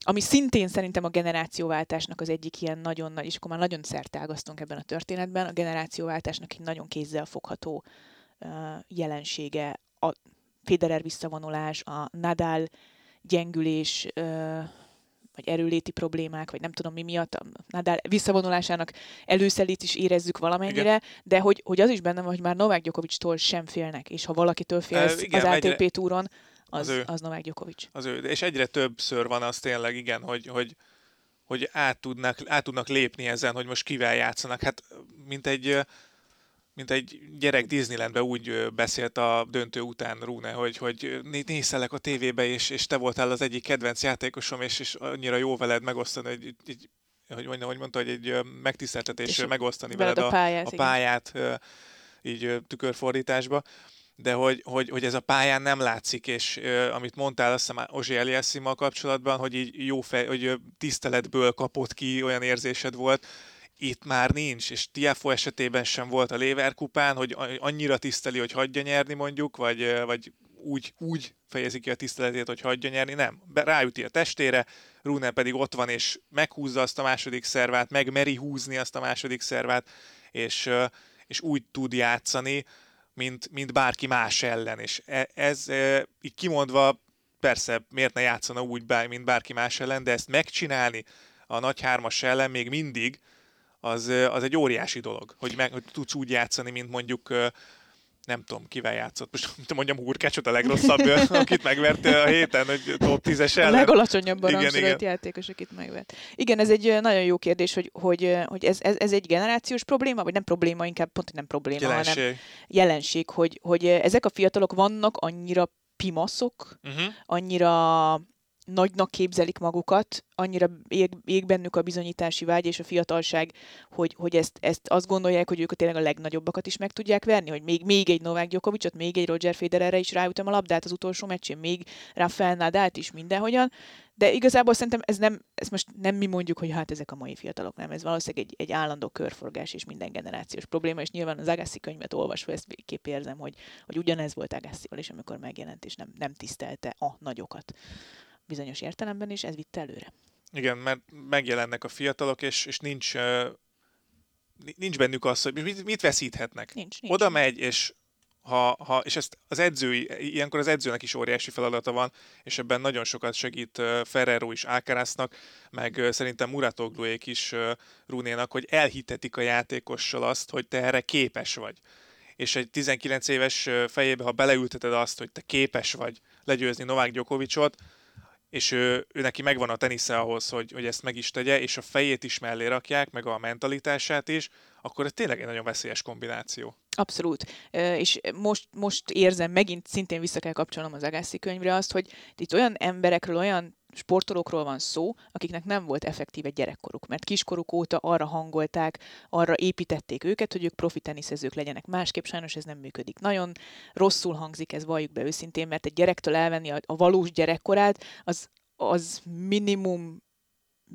ami szintén szerintem a generációváltásnak az egyik ilyen nagyon nagy, és akkor már nagyon szertágaztunk ebben a történetben, a generációváltásnak egy nagyon kézzel fogható uh, jelensége a Federer visszavonulás, a Nadal gyengülés, uh, vagy erőléti problémák, vagy nem tudom mi miatt, a Nadal visszavonulásának előszelít is érezzük valamennyire, igen. de hogy, hogy az is bennem hogy már Novák Gyokovics-tól sem félnek, és ha valakitől félsz uh, igen, az ATP egyre... túron, az, az, ő. az Novák Djokovic. Az ő. És egyre többször van az tényleg, igen, hogy, hogy, hogy át, tudnak, át tudnak lépni ezen, hogy most kivel játszanak. Hát mint egy, mint egy gyerek Disneylandbe úgy beszélt a döntő után Rune, hogy, hogy nézzelek a tévébe, és, és te voltál az egyik kedvenc játékosom, és, és annyira jó veled megosztani, hogy, hogy, hogy, mondja, hogy mondta, hogy egy megtiszteltetés és megosztani veled, veled a pályát, a, a pályát így tükörfordításba de hogy, hogy, hogy ez a pályán nem látszik, és uh, amit mondtál azt hiszem Ozsi Eliassimmal kapcsolatban, hogy így jó fej, hogy tiszteletből kapott ki, olyan érzésed volt, itt már nincs, és Tiafo esetében sem volt a Leverkupán, hogy annyira tiszteli, hogy hagyja nyerni mondjuk, vagy, vagy úgy, úgy fejezi ki a tiszteletét, hogy hagyja nyerni, nem. Ráüti a testére, Rune pedig ott van, és meghúzza azt a második szervát, megmeri húzni azt a második szervát, és, és úgy tud játszani, mint, mint bárki más ellen, és e, ez e, így kimondva persze miért ne játszana úgy, mint bárki más ellen, de ezt megcsinálni a nagy hármas ellen még mindig, az, az egy óriási dolog, hogy, meg, hogy tudsz úgy játszani, mint mondjuk nem tudom, kivel játszott. Most mondjam Hurkácsot a legrosszabb, akit megvert a héten, hogy top 10-es ellen. A legalacsonyabban igen, igen. játékos, akit megvert. Igen, ez egy nagyon jó kérdés, hogy, hogy, hogy ez, ez, ez, egy generációs probléma, vagy nem probléma, inkább pont, nem probléma, jelenség. hanem jelenség, hogy, hogy ezek a fiatalok vannak annyira pimaszok, uh-huh. annyira nagynak képzelik magukat, annyira ég, ég bennük a bizonyítási vágy és a fiatalság, hogy, hogy ezt, ezt azt gondolják, hogy ők tényleg a legnagyobbakat is meg tudják verni, hogy még, még egy Novák Djokovicot, még egy Roger Federerre is ráütöm a labdát az utolsó meccsén, még Rafael Nadalt is mindenhogyan, de igazából szerintem ez nem, ez most nem mi mondjuk, hogy hát ezek a mai fiatalok, nem, ez valószínűleg egy, egy állandó körforgás és minden generációs probléma, és nyilván az Agassi könyvet olvasva ezt kép érzem, hogy, hogy ugyanez volt Agassival is, amikor megjelent, és nem, nem tisztelte a nagyokat bizonyos értelemben, és ez vitte előre. Igen, mert megjelennek a fiatalok, és, és nincs, nincs bennük az, hogy mit, mit veszíthetnek. Nincs, nincs. Oda megy, és ha, ha, és ezt az edzői, ilyenkor az edzőnek is óriási feladata van, és ebben nagyon sokat segít Ferrero is Alcaraznak, meg szerintem Muratogluék is Runénak, hogy elhitetik a játékossal azt, hogy te erre képes vagy. És egy 19 éves fejébe, ha beleülteted azt, hogy te képes vagy legyőzni Novák Gyokovicsot, és ő, ő neki megvan a tenisze ahhoz, hogy, hogy ezt meg is tegye, és a fejét is mellé rakják, meg a mentalitását is, akkor ez tényleg egy nagyon veszélyes kombináció. Abszolút. És most, most érzem, megint szintén vissza kell kapcsolnom az Agassi könyvre azt, hogy itt olyan emberekről, olyan sportolókról van szó, akiknek nem volt effektív egy gyerekkoruk, mert kiskoruk óta arra hangolták, arra építették őket, hogy ők profi teniszezők legyenek. Másképp sajnos ez nem működik. Nagyon rosszul hangzik ez, valljuk be őszintén, mert egy gyerektől elvenni a, a valós gyerekkorát, az, az minimum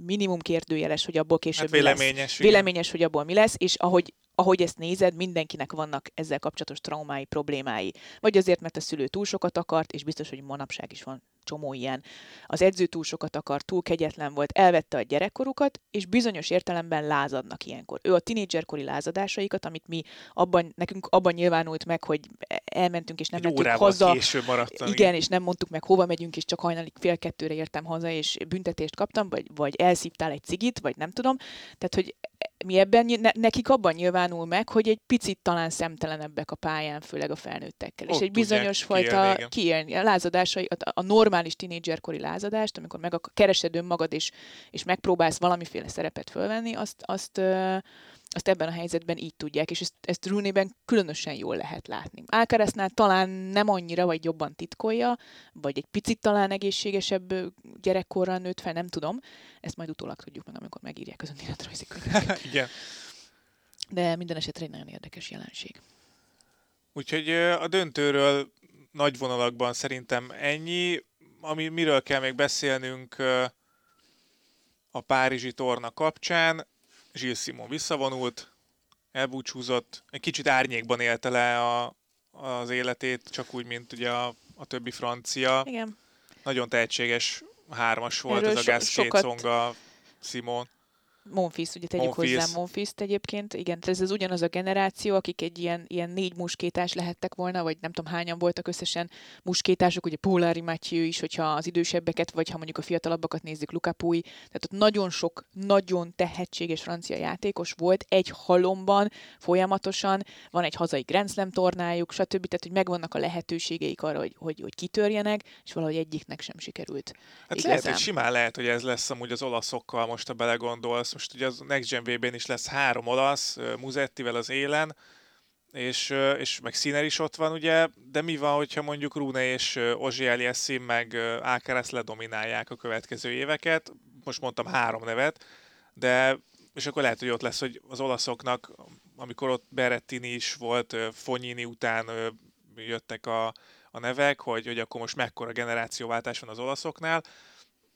minimum kérdőjeles, hogy abból később hát véleményes, mi lesz. Véleményes, hogy abból mi lesz, és ahogy ahogy ezt nézed, mindenkinek vannak ezzel kapcsolatos traumái, problémái. Vagy azért, mert a szülő túl sokat akart, és biztos, hogy manapság is van csomó ilyen. Az edző túl sokat akar, túl kegyetlen volt, elvette a gyerekkorukat, és bizonyos értelemben lázadnak ilyenkor. Ő a tinédzserkori lázadásaikat, amit mi abban, nekünk abban nyilvánult meg, hogy elmentünk, és nem Egy mentünk haza. később maradtam. Igen, és nem mondtuk meg, hova megyünk, és csak hajnalig fél kettőre értem haza, és büntetést kaptam, vagy, vagy elszívtál egy cigit, vagy nem tudom. Tehát, hogy mi ebben, ne, nekik abban nyilvánul meg, hogy egy picit talán szemtelenebbek a pályán, főleg a felnőttekkel. Ott és egy bizonyos fajta kiélni, a lázadásai, a, a normális tinédzserkori lázadást, amikor meg a, keresed önmagad, és, és megpróbálsz valamiféle szerepet fölvenni, azt, azt azt ebben a helyzetben így tudják, és ezt, ezt Rooney-ben különösen jól lehet látni. Alcaraznál talán nem annyira, vagy jobban titkolja, vagy egy picit talán egészségesebb gyerekkorral nőtt fel, nem tudom. Ezt majd utólag tudjuk meg, amikor megírják az önéletrajzi könyvet. Igen. De minden esetre egy nagyon érdekes jelenség. Úgyhogy a döntőről nagy vonalakban szerintem ennyi. Ami, miről kell még beszélnünk a Párizsi torna kapcsán, Gilles Simon visszavonult, elbúcsúzott, egy kicsit árnyékban élte le a, az életét, csak úgy, mint ugye a, a többi francia. Igen. Nagyon tehetséges hármas volt Erről ez a Gasquet, sokat... Songa, Simon. Monfils, ugye tegyük Monfils. hozzá Monfils-t egyébként. Igen, ez az ugyanaz a generáció, akik egy ilyen, ilyen négy muskétás lehettek volna, vagy nem tudom hányan voltak összesen muskétások, ugye Polari Mathieu is, hogyha az idősebbeket, vagy ha mondjuk a fiatalabbakat nézzük, Luca Pui. Tehát ott nagyon sok, nagyon tehetséges francia játékos volt egy halomban folyamatosan, van egy hazai Grand Slam tornájuk, stb. Tehát, hogy megvannak a lehetőségeik arra, hogy, hogy, hogy kitörjenek, és valahogy egyiknek sem sikerült. Hát lehet, hogy simán lehet, hogy ez lesz amúgy az olaszokkal, most a belegondolsz, most ugye az Next Gen VB-n is lesz három olasz, Muzettivel az élen, és, és meg Színer is ott van, ugye, de mi van, hogyha mondjuk Rune és Ozsi Eliassim meg Alcaraz ledominálják a következő éveket, most mondtam három nevet, de és akkor lehet, hogy ott lesz, hogy az olaszoknak, amikor ott Berettini is volt, Fonyini után jöttek a, a nevek, hogy, hogy akkor most mekkora generációváltás van az olaszoknál,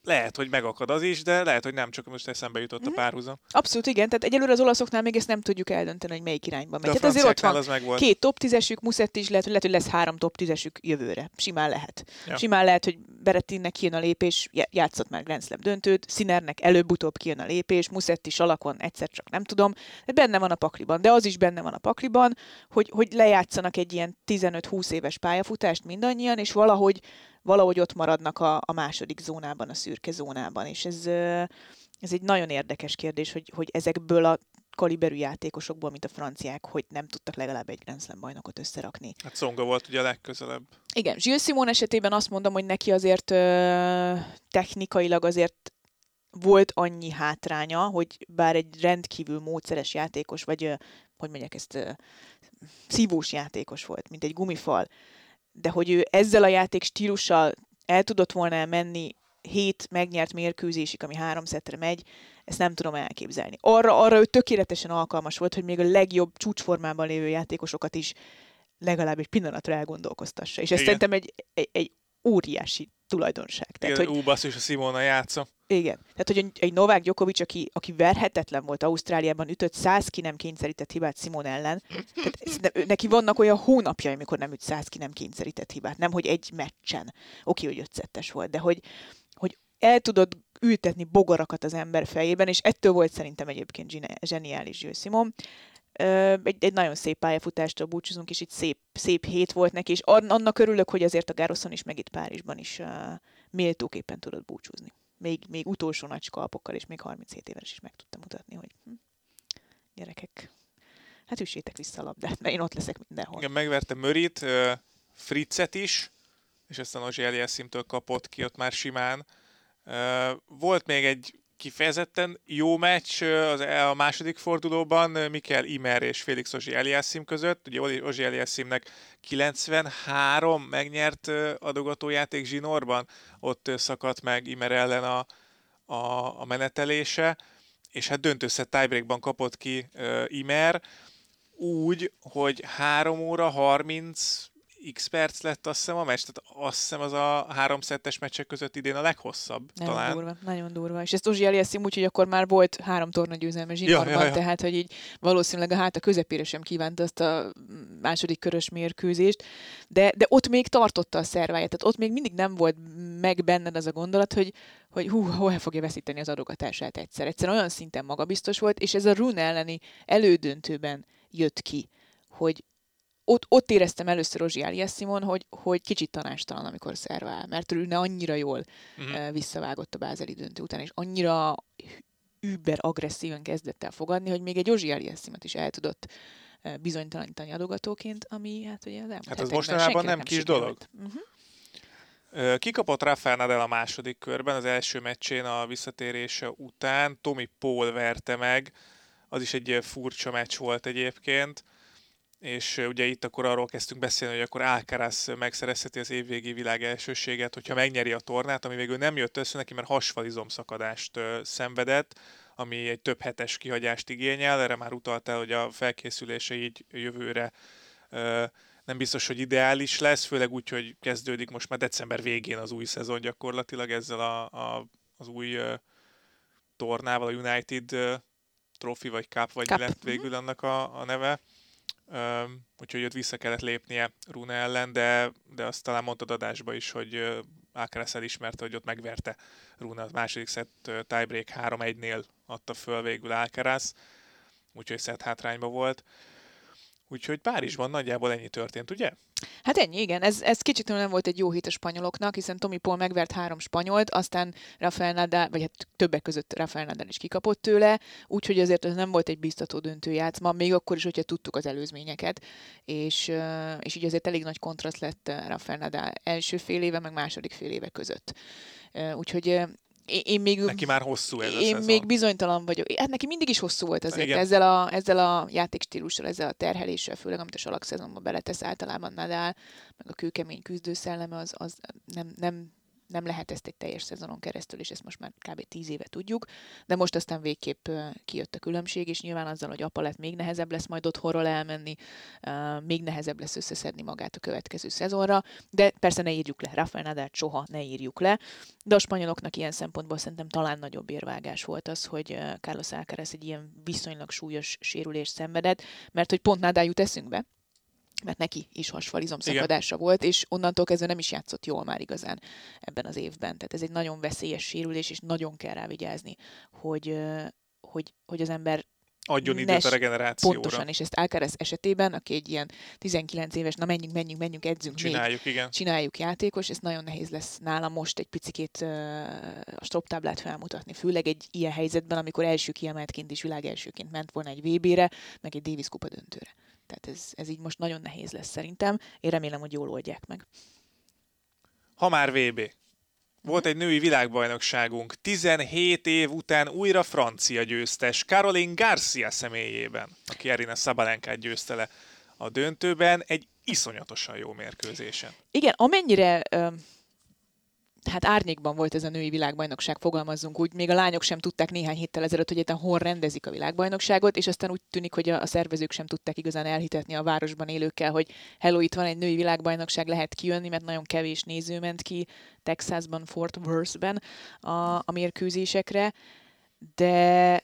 lehet, hogy megakad az is, de lehet, hogy nem, csak most eszembe jutott mm-hmm. a mhm. párhuzam. Abszolút igen, tehát egyelőre az olaszoknál még ezt nem tudjuk eldönteni, hogy melyik irányba megy. Tehát azért ott van az meg volt. két top tízesük, Muszett is lehet, hogy lehet, hogy lesz három top tízesük jövőre. Simán lehet. Ja. Simán lehet, hogy Berettinnek kijön a lépés, játszott már Grand Slam döntőt, Sinernek előbb-utóbb kijön a lépés, Muszett is alakon egyszer csak nem tudom, de benne van a pakliban. De az is benne van a pakliban, hogy, hogy lejátszanak egy ilyen 15-20 éves pályafutást mindannyian, és valahogy valahogy ott maradnak a, a második zónában, a szürke zónában. És ez, ez egy nagyon érdekes kérdés, hogy, hogy ezekből a kaliberű játékosokból, mint a franciák, hogy nem tudtak legalább egy Grand Slam bajnokot összerakni. Hát Songa volt ugye a legközelebb. Igen, Gilles Simon esetében azt mondom, hogy neki azért ö, technikailag azért volt annyi hátránya, hogy bár egy rendkívül módszeres játékos, vagy ö, hogy mondják ezt, ö, szívós játékos volt, mint egy gumifal, de hogy ő ezzel a játék stílussal el tudott volna menni hét megnyert mérkőzésig, ami három szettre megy, ezt nem tudom elképzelni. Arra, arra ő tökéletesen alkalmas volt, hogy még a legjobb csúcsformában lévő játékosokat is legalább egy pillanatra elgondolkoztassa. És ez Igen. szerintem egy, egy, egy óriási tulajdonság. Tehát, Igen, hogy, ú, basszus, a Simona játsza. igen. Tehát, hogy egy- Novák Djokovic, aki, aki verhetetlen volt Ausztráliában, ütött 100 ki nem kényszerített hibát Simon ellen. Tehát neki vannak olyan hónapjai, amikor nem üt 100 ki nem kényszerített hibát. Nem, hogy egy meccsen. Oké, hogy ötszettes volt, de hogy, hogy el tudod ültetni bogarakat az ember fejében, és ettől volt szerintem egyébként zseniális Gilles Simon. Egy, egy nagyon szép pályafutástól búcsúzunk, és itt szép, szép hét volt neki, és an- annak örülök, hogy azért a Gároszon is, meg itt Párizsban is uh, méltóképpen tudott búcsúzni. Még, még utolsó nagy skalpokkal, és még 37 éves is meg tudtam mutatni, hogy hm, gyerekek, hát üssétek vissza a labdát, mert én ott leszek mindenhol. Igen, megverte Mörit, Fritzet is, és aztán Ozsi Eliasszimtől kapott ki ott már simán. Volt még egy kifejezetten jó meccs az, a második fordulóban Mikel Imer és Félix Ozsi Eliassim között. Ugye Ozsi Eliassimnek 93 megnyert adogatójáték zsinórban, ott szakadt meg Imer ellen a, a, a menetelése, és hát döntőszett tiebreakban kapott ki ö, Imer, úgy, hogy 3 óra 30 x perc lett azt hiszem a meccs, tehát azt hiszem az a három szettes meccsek között idén a leghosszabb Nagyon talán. durva, nagyon durva. És ezt Ozsi Eliassim úgy, hogy akkor már volt három torna győzelme zsinórban, ja, ja. tehát hogy így valószínűleg a háta közepére sem kívánta azt a második körös mérkőzést, de, de ott még tartotta a szerváját, tehát ott még mindig nem volt meg benned az a gondolat, hogy, hogy hú, hol fogja veszíteni az adogatását egyszer. Egyszerűen olyan szinten magabiztos volt, és ez a Rune elleni elődöntőben jött ki, hogy ott, ott éreztem először Ozsi Eliassimon, hogy, hogy kicsit tanástalan, amikor szervál, mert Rune annyira jól Mhm. uh, visszavágott a bázeli döntő után, és annyira über agresszíven kezdett el fogadni, hogy még egy Ozsi Eliassimet is el tudott uh, bizonytalanítani adogatóként, ami hát ugye az Hát az mostanában senkinek nem kis sikerült. Uh-huh. Ö, Kikapott Rafael Nadal a második körben, az első meccsén a visszatérése után. Tommy Paul verte meg, az is egy furcsa meccs volt egyébként, és ugye itt akkor arról kezdtünk beszélni, hogy akkor Alcaraz megszerezheti az évvégi világ elsőséget, hogyha megnyeri a tornát, ami végül nem jött össze neki, mert hasfalizomszakadást szenvedett, ami egy több hetes kihagyást igényel, erre már utaltál, hogy a felkészülése így jövőre nem biztos, hogy ideális lesz, főleg úgy, hogy kezdődik most már december végén az új szezon gyakorlatilag ezzel a, a, az új tornával, a United Trophy vagy Cup, vagy Cup. mi lett végül annak a, a neve. Um, úgyhogy ott vissza kellett lépnie Rune ellen, de, de azt talán mondtad adásba is, hogy Alcaraz elismerte, hogy ott megverte Rune. A második szett tiebreak 3-1-nél adta föl végül Alcaraz, úgyhogy szett hátrányba volt. Úgyhogy Párizsban nagyjából ennyi történt, ugye? Hát ennyi, igen. Ez, ez kicsit nem volt egy jó hét a spanyoloknak, hiszen Tommy Paul megvert három spanyolt, aztán Rafael Nadal, vagy hát többek között Rafael Nadal is kikapott tőle, úgyhogy azért ez nem volt egy biztató döntő játszma, még akkor is, hogyha tudtuk az előzményeket, és, és így azért elég nagy kontraszt lett Rafael Nadal első fél éve, meg második fél éve között. Úgyhogy én, még Neki már hosszú ez a én szezon. még bizonytalan vagyok. Hát neki mindig is hosszú volt azért Igen. ezzel a, ezzel a játékstílussal, ezzel a terheléssel, főleg amit a salakszezonban beletesz általában Nadal, meg a kőkemény küzdőszelleme, az, az nem, nem, nem lehet ezt egy teljes szezonon keresztül, és ezt most már kb. tíz éve tudjuk, de most aztán végképp kijött a különbség, és nyilván azzal, hogy apa lett, még nehezebb lesz majd otthonról elmenni, még nehezebb lesz összeszedni magát a következő szezonra, de persze ne írjuk le, Rafael Nadal soha ne írjuk le, de a spanyoloknak ilyen szempontból szerintem talán nagyobb érvágás volt az, hogy Carlos Alcaraz egy ilyen viszonylag súlyos sérülést szenvedett, mert hogy pont Nadal jut eszünkbe, mert neki is hasfalizom Igen. szakadása volt, és onnantól kezdve nem is játszott jól már igazán ebben az évben. Tehát ez egy nagyon veszélyes sérülés, és nagyon kell rá vigyázni, hogy, hogy, hogy az ember Adjon időt a regenerációra. pontosan, és ezt Alcaraz esetében, aki egy ilyen 19 éves, na menjünk, menjünk, menjünk, edzünk még, Csináljuk, igen. csináljuk játékos, ez nagyon nehéz lesz nála most egy picikét ö, a stoptáblát felmutatni, főleg egy ilyen helyzetben, amikor első kiemeltként is világ elsőként ment volna egy VB-re, meg egy Davis kupa döntőre. Tehát ez, ez így most nagyon nehéz lesz szerintem. Én remélem, hogy jól oldják meg. Ha már VB. Volt egy női világbajnokságunk, 17 év után újra francia győztes, Caroline Garcia személyében, aki Erina Szabalenkát győzte le a döntőben, egy iszonyatosan jó mérkőzésen. Igen, amennyire ö, hát árnyékban volt ez a női világbajnokság, fogalmazzunk úgy. Még a lányok sem tudták néhány héttel ezelőtt, hogy éppen hol rendezik a világbajnokságot, és aztán úgy tűnik, hogy a, a szervezők sem tudták igazán elhitetni a városban élőkkel, hogy hello, itt van egy női világbajnokság, lehet kijönni, mert nagyon kevés néző ment ki Texasban, Fort Worth-ben a, a mérkőzésekre, de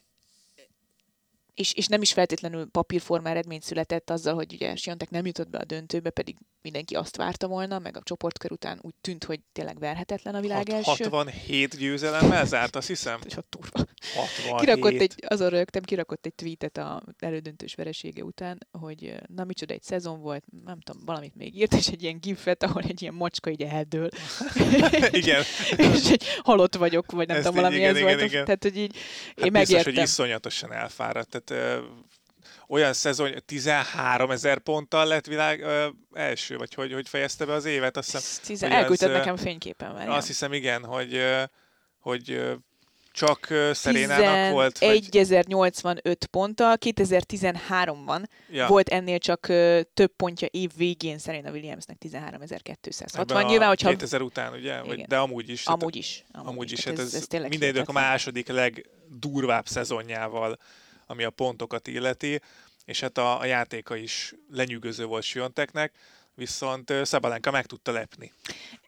és, és nem is feltétlenül papírforma eredmény született azzal, hogy ugye Siontek nem jutott be a döntőbe, pedig mindenki azt várta volna, meg a csoportkör után úgy tűnt, hogy tényleg verhetetlen a világ első. 67 győzelemmel zárt, azt hiszem. Ott turva. 67. Kirakott egy, azon rögtem, kirakott egy tweetet a elődöntős veresége után, hogy na micsoda egy szezon volt, nem tudom, valamit még írt, és egy ilyen gifet, ahol egy ilyen macska így eldől. igen. és egy halott vagyok, vagy nem Ezt tudom, valami igen, ez igen, volt. igen. Tehát, hogy így Hát én biztos, megértem. hogy iszonyatosan elfáradt. Tehát, ö, olyan szezon, 13 ezer ponttal lett világ ö, első, vagy hogy, hogy fejezte be az évet, azt hiszem. Tizen, elküldted ö, nekem fényképen, várjál. Azt hiszem, igen, hogy, hogy csak Szerénának volt. Vagy, 11.085 ponttal, 2013-ban ja, volt ennél csak ö, több pontja év végén Serena Williamsnek 13.260. ebben a Nyilván, hogyha 2000 után, ugye? Vagy, de amúgy is. amúgy is. Amúgy, Amúgy is, Tehát hát ez, ez, ez minden idők a második legdurvább szezonjával, ami a pontokat illeti, és hát a, a játéka is lenyűgöző volt Sionteknek, viszont Szabalenka meg tudta lepni.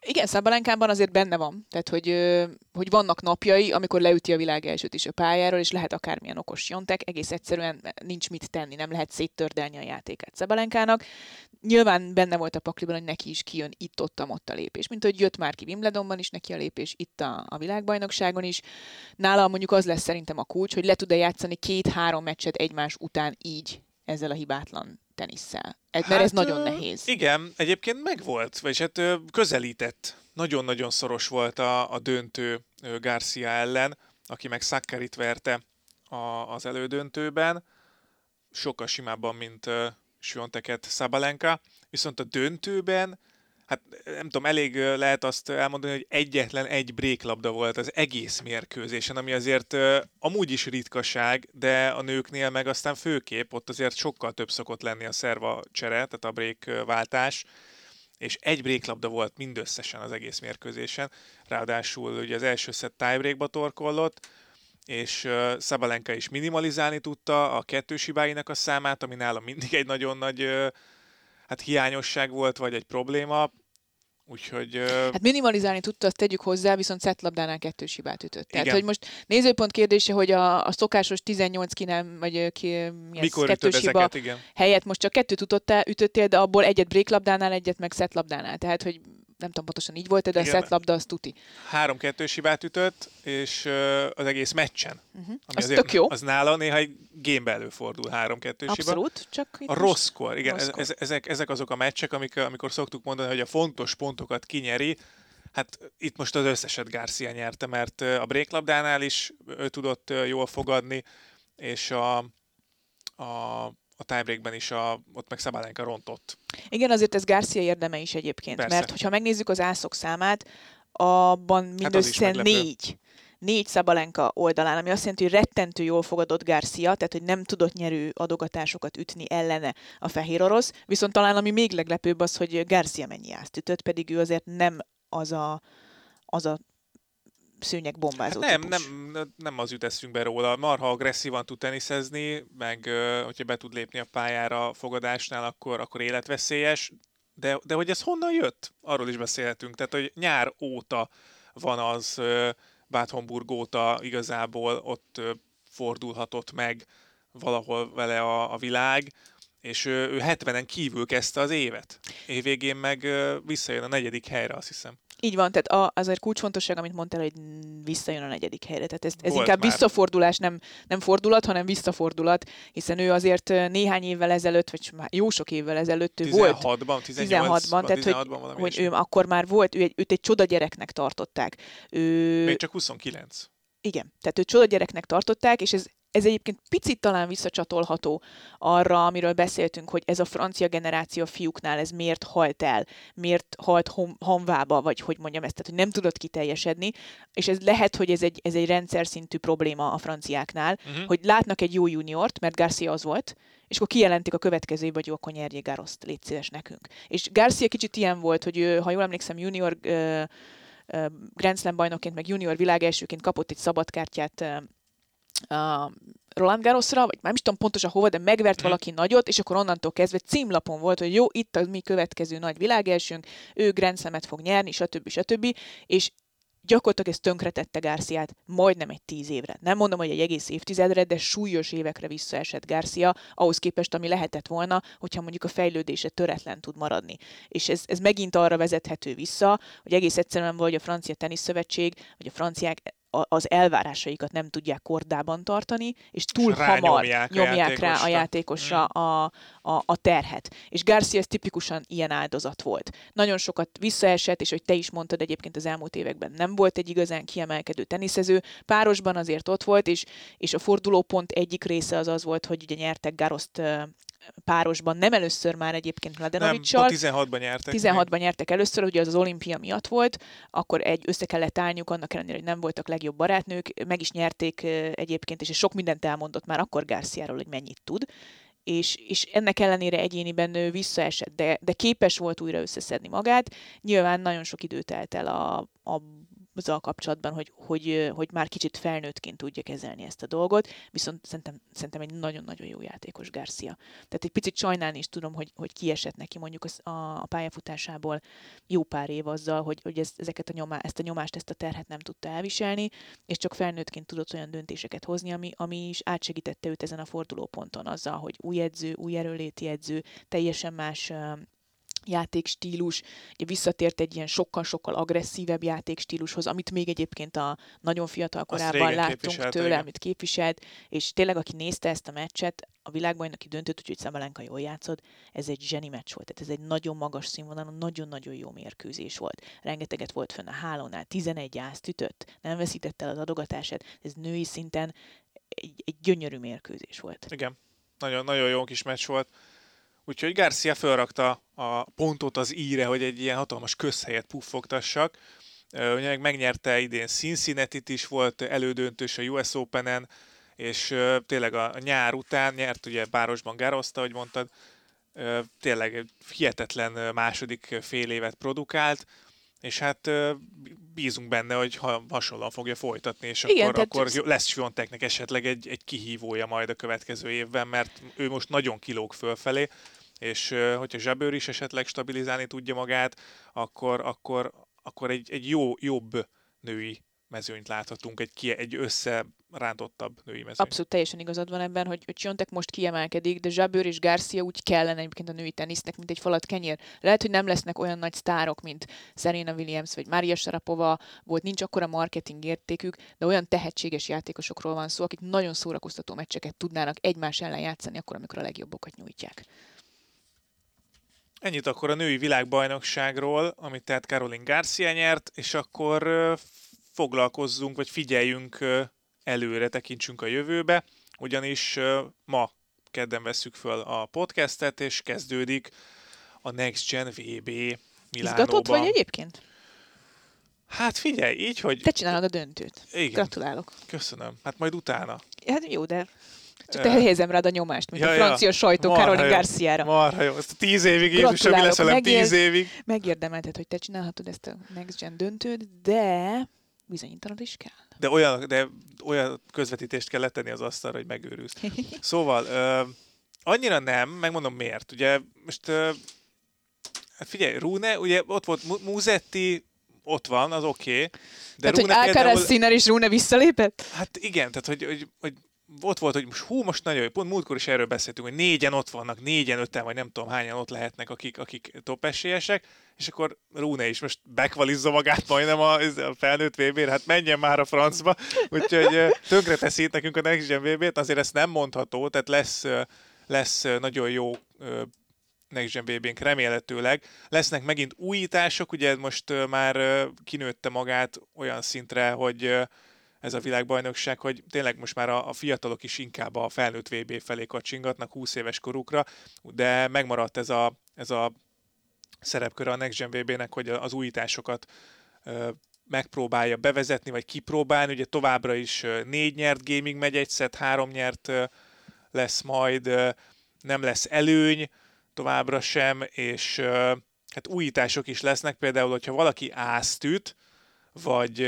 Igen, Szabalenkában azért benne van. Tehát, hogy, hogy vannak napjai, amikor leüti a világ elsőt is a pályáról, és lehet akármilyen okos jontek, egész egyszerűen nincs mit tenni, nem lehet széttördelni a játékát Szabalenkának. Nyilván benne volt a pakliban, hogy neki is kijön itt-ott ott a lépés. Mint hogy jött már ki Wimbledonban is neki a lépés, itt a, a világbajnokságon is. Nála mondjuk az lesz szerintem a kulcs, hogy le tud-e játszani két-három meccset egymás után így ezzel a hibátlan tenisszel. Ez, mert ez nagyon Hát, nehéz. Igen, egyébként megvolt, vagyis hát közelített. Nagyon-nagyon szoros volt a, a döntő Garcia ellen, aki meg Sakkarit verte a, az elődöntőben, sokkal simábban, mint ö, Svianteket Szabalenka, viszont a döntőben Hát nem tudom, elég lehet azt elmondani, hogy egyetlen egy bréklabda volt az egész mérkőzésen, ami azért amúgy is ritkaság, de a nőknél meg aztán főképp, ott azért sokkal több szokott lenni a szerva csere, tehát a brék váltás, és egy bréklabda volt mindösszesen az egész mérkőzésen, ráadásul ugye az első szett tiebreakba torkollott, és Szabalenka is minimalizálni tudta a kettős hibáinak a számát, ami nála mindig egy nagyon nagy hát hiányosság volt, vagy egy probléma. Úgyhogy uh, Hát minimalizálni tudta, azt tegyük hozzá, viszont szettlabdánál kettős hibát ütött. Tehát, Igen. hogy most nézőpont kérdése, hogy a, a szokásos 18 ki nem, vagy ki, mi ez, mikor ütöd kettős hiba ezeket, igen. helyett most csak kettőt ütöttél, ütöttél, de abból egyet bréklabdánál, egyet meg szettlabdánál. Tehát, hogy nem tudom pontosan így volt, de a Igen. szettlabda az tuti. Három kettős hibát ütött, és az egész meccsen. Uh-huh. Ami Az azért, tök jó. Az nála néha egy gémbe előfordul három kettős hiba. Abszolút, csak itt A rosszkor, igen, rosszkor. ez, ezek, ezek azok a meccsek, amik, amikor szoktuk mondani, hogy a fontos pontokat kinyeri, hát itt most az összeset Garcia nyerte, mert a bréklabdánál is ő tudott jól fogadni, és a, a, a tiebreakben is a, ott meg Szabálenka rontott. Igen, azért ez Garcia érdeme is egyébként, Persze. mert hogyha megnézzük az ászok számát, abban Hát mindössze meglepő. négy négy Szabalenka oldalán, ami azt jelenti, hogy rettentő jól fogadott Garcia, tehát hogy nem tudott nyerő adogatásokat ütni ellene a fehér orosz, viszont talán ami még leglepőbb az, hogy Garcia mennyi ázt ütött, pedig ő azért nem az a, az a szőnyeg Hát bombázó nem, típus. nem, nem az jut eszünkbe róla. Marha agresszívan tud teniszezni, meg hogyha be tud lépni a pályára fogadásnál, akkor, akkor életveszélyes. De, de hogy ez honnan jött? Arról is beszélhetünk. Tehát, hogy nyár óta van az, Homburg óta igazából ott fordulhatott meg valahol vele a, a világ, és ő, ő 70-en kívül kezdte az évet. Évvégén meg visszajön a negyedik helyre, azt hiszem. Így van, tehát a, azért kulcsfontosság, amit mondtál, hogy visszajön a negyedik helyre. Tehát ez, ez Volt inkább már. visszafordulás, nem, nem fordulat, hanem visszafordulat, hiszen ő azért néhány évvel ezelőtt, vagy már jó sok évvel ezelőtt ő volt 16-ban, 18-ban, 16-ban, tehát hogy, 16-ban valami hogy ilyesmi. ő akkor már volt, ő egy, őt egy csoda gyereknek tartották. Ő, Még csak 29. igen, tehát őt csoda gyereknek tartották, és ez, ez egyébként picit talán visszacsatolható arra, amiről beszéltünk, hogy ez a francia generáció fiúknál ez miért halt el, miért halt hom, hamvába, vagy hogy mondjam ezt, tehát hogy nem tudott kiteljesedni, és ez lehet, hogy ez egy, ez egy rendszer szintű probléma a franciáknál, Uh-huh. hogy látnak egy jó juniort, mert Garcia az volt, és akkor kijelentik a következő évben, hogy jó, akkor nyerjék Garoszt, légy szíves nekünk. És Garcia kicsit ilyen volt, hogy ő, ha jól emlékszem, junior ö, Grand Slam bajnokként, meg junior világelsőként kapott egy szabadkártyát Roland Garrosra, vagy már is tudom pontosan hova, de megvert mhm. valaki nagyot, és akkor onnantól kezdve címlapon volt, hogy jó, itt a mi következő nagy világelsőnk, ő Grand Slam-et fog nyerni, stb. stb. És gyakorlatilag ez tönkretette Garciát majdnem egy tíz évre. Nem mondom, hogy egy egész évtizedre, de súlyos évekre visszaesett Garcia, ahhoz képest, ami lehetett volna, hogyha mondjuk a fejlődése töretlen tud maradni. És ez, ez megint arra vezethető vissza, hogy egész egyszerűen vagy a francia teniszszövetség, vagy a franciák az elvárásaikat nem tudják kordában tartani, és túl és hamar nyomják a rá a játékosra mm. a, a, a terhet. És Garcia ez tipikusan ilyen áldozat volt. Nagyon sokat visszaesett, és hogy te is mondtad, egyébként az elmúlt években nem volt egy igazán kiemelkedő teniszező. Párosban azért ott volt, és, és a fordulópont egyik része az az volt, hogy ugye nyertek Garoszt párosban, nem először már egyébként Mladenovicsal. Nem, 16-ban nyertek. 16-ban nyertek először, ugye az az olimpia miatt volt, akkor egy össze kellett állniuk, annak ellenére, hogy nem voltak legjobb barátnők, meg is nyerték egyébként, és sok mindent elmondott már akkor Garciáról, hogy mennyit tud, és, és ennek ellenére egyéniben ő visszaesett, de, de képes volt újra összeszedni magát. Nyilván nagyon sok időt telt el a, a azzal kapcsolatban, hogy, hogy, hogy már kicsit felnőttként tudja kezelni ezt a dolgot, viszont szerintem, szerintem egy nagyon-nagyon jó játékos Garcia. Tehát egy picit sajnálni is tudom, hogy, hogy kiesett neki mondjuk a, a pályafutásából jó pár év azzal, hogy, hogy ez, ezeket a nyomá, ezt a nyomást, ezt a terhet nem tudta elviselni, és csak felnőttként tudott olyan döntéseket hozni, ami, ami is átsegítette őt ezen a fordulóponton azzal, hogy új edző, új erőléti edző, teljesen más játékstílus, ugye visszatért egy ilyen sokkal-sokkal agresszívebb játékstílushoz, amit még egyébként a nagyon fiatal korában láttunk tőle, igen. amit képviselt, és tényleg aki nézte ezt a meccset, a világbajnoki döntőt, úgyhogy Szabalenka jól játszott, ez egy zseni meccs volt, tehát ez egy nagyon magas színvonalú, nagyon-nagyon jó mérkőzés volt. Rengeteget volt fönn a hálónál, 11 ázt ütött, nem veszítette el az adogatását, ez női szinten egy, egy gyönyörű mérkőzés volt. Igen, nagyon, nagyon jó kis meccs volt. Úgyhogy Garcia felrakta a pontot az íre, hogy egy ilyen hatalmas közhelyet puffogtassak. Ugye megnyerte idén cincinnati is, volt elődöntős a US Open-en, és tényleg a nyár után nyert ugye Bárosban Garoszta, hogy mondtad, tényleg hihetetlen második fél évet produkált, és hát bízunk benne, hogy ha hasonlóan fogja folytatni, és Igen, akkor, akkor lesz Svionteknek esetleg egy, egy kihívója majd a következő évben, mert ő most nagyon kilóg fölfelé, és hogyha Zsebőr is esetleg stabilizálni tudja magát, akkor, akkor, akkor egy, egy jó, jobb női mezőnyt láthatunk, egy, egy összerántottabb női mezőnyt. Abszolút teljesen igazad van ebben, hogy, hogy most kiemelkedik, de Zsabőr és Garcia úgy kellene egyébként a női tenisznek, mint egy falat kenyér. Lehet, hogy nem lesznek olyan nagy sztárok, mint Serena Williams vagy Maria Sharapova, volt nincs akkora marketing értékük, de olyan tehetséges játékosokról van szó, akik nagyon szórakoztató meccseket tudnának egymás ellen játszani, akkor, amikor a legjobbokat nyújtják. Ennyit akkor a női világbajnokságról, amit tehát Caroline Garcia nyert, és akkor foglalkozzunk, vagy figyeljünk előre, tekintsünk a jövőbe, ugyanis ma kedden veszük föl a podcastet, és kezdődik a Next Gen VB Milánóban. Izgatott vagy egyébként? Hát figyelj, így, hogy... Te csinálod a döntőt. Igen. Gratulálok. Köszönöm. Hát majd utána. Hát jó, de csak te helyezem rád a nyomást, mint ja, a francia ja. sajtó Caroline Garciára. Marha jó, ezt tíz évig Jézusom, mi lesz velem Megér... tíz évig. Megérdemelted, hogy te csinálhatod ezt a Next Gen döntőt, de bizonyítanod is kell. De olyan, de olyan közvetítést kell letenni az asztalra, hogy megőrülsz. Szóval, uh, annyira nem, megmondom miért. Ugye most, uh, hát figyelj, Rune, ugye ott volt Muzetti, ott van, az oké. Okay, de tehát, Rune hogy Alcaraz például... is Rune visszalépett? Hát igen, tehát hogy, hogy, hogy ott volt, hogy most hú, most nagyon jó, pont múltkor is erről beszéltünk, hogy négyen ott vannak, négyen, öten, vagy nem tudom hányan ott lehetnek, akik, akik top esélyesek, és akkor Rune is most bekvalizza magát majdnem a, a felnőtt vb hát menjen már a francba, úgyhogy tönkre teszi nekünk a Next Gen VB-t, azért ezt nem mondható, tehát lesz, lesz nagyon jó Next Gen VB-nk remélhetőleg. Lesznek megint újítások, ugye most már kinőtte magát olyan szintre, hogy ez a világbajnokság, hogy tényleg most már a, a fiatalok is inkább a felnőtt VB felé kacsingatnak 20 éves korukra, de megmaradt ez a, ez a szerepkör a Next Gen VB-nek, hogy az újításokat ö, megpróbálja bevezetni, vagy kipróbálni. Ugye továbbra is négy nyert gaming megy egy set, három nyert lesz majd, nem lesz előny továbbra sem, és hát újítások is lesznek, például, hogyha valaki ászt üt, vagy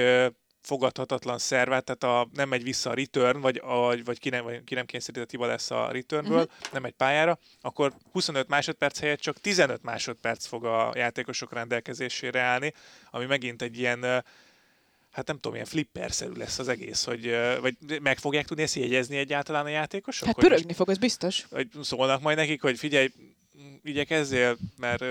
fogadhatatlan szervet, tehát a, nem megy vissza a return, vagy, a, vagy ki nem, vagy ki nem kényszerített hiba lesz a returnből, uh-huh. nem egy pályára, akkor 25 másodperc helyett csak 15 másodperc fog a játékosok rendelkezésére állni, ami megint egy ilyen hát nem tudom, ilyen flipperszerű lesz az egész, hogy vagy meg fogják tudni ezt jegyezni egyáltalán a játékosok? Hát pörögni fog, ez biztos. Hogy szólnak majd nekik, hogy figyelj, igyekezzél, mert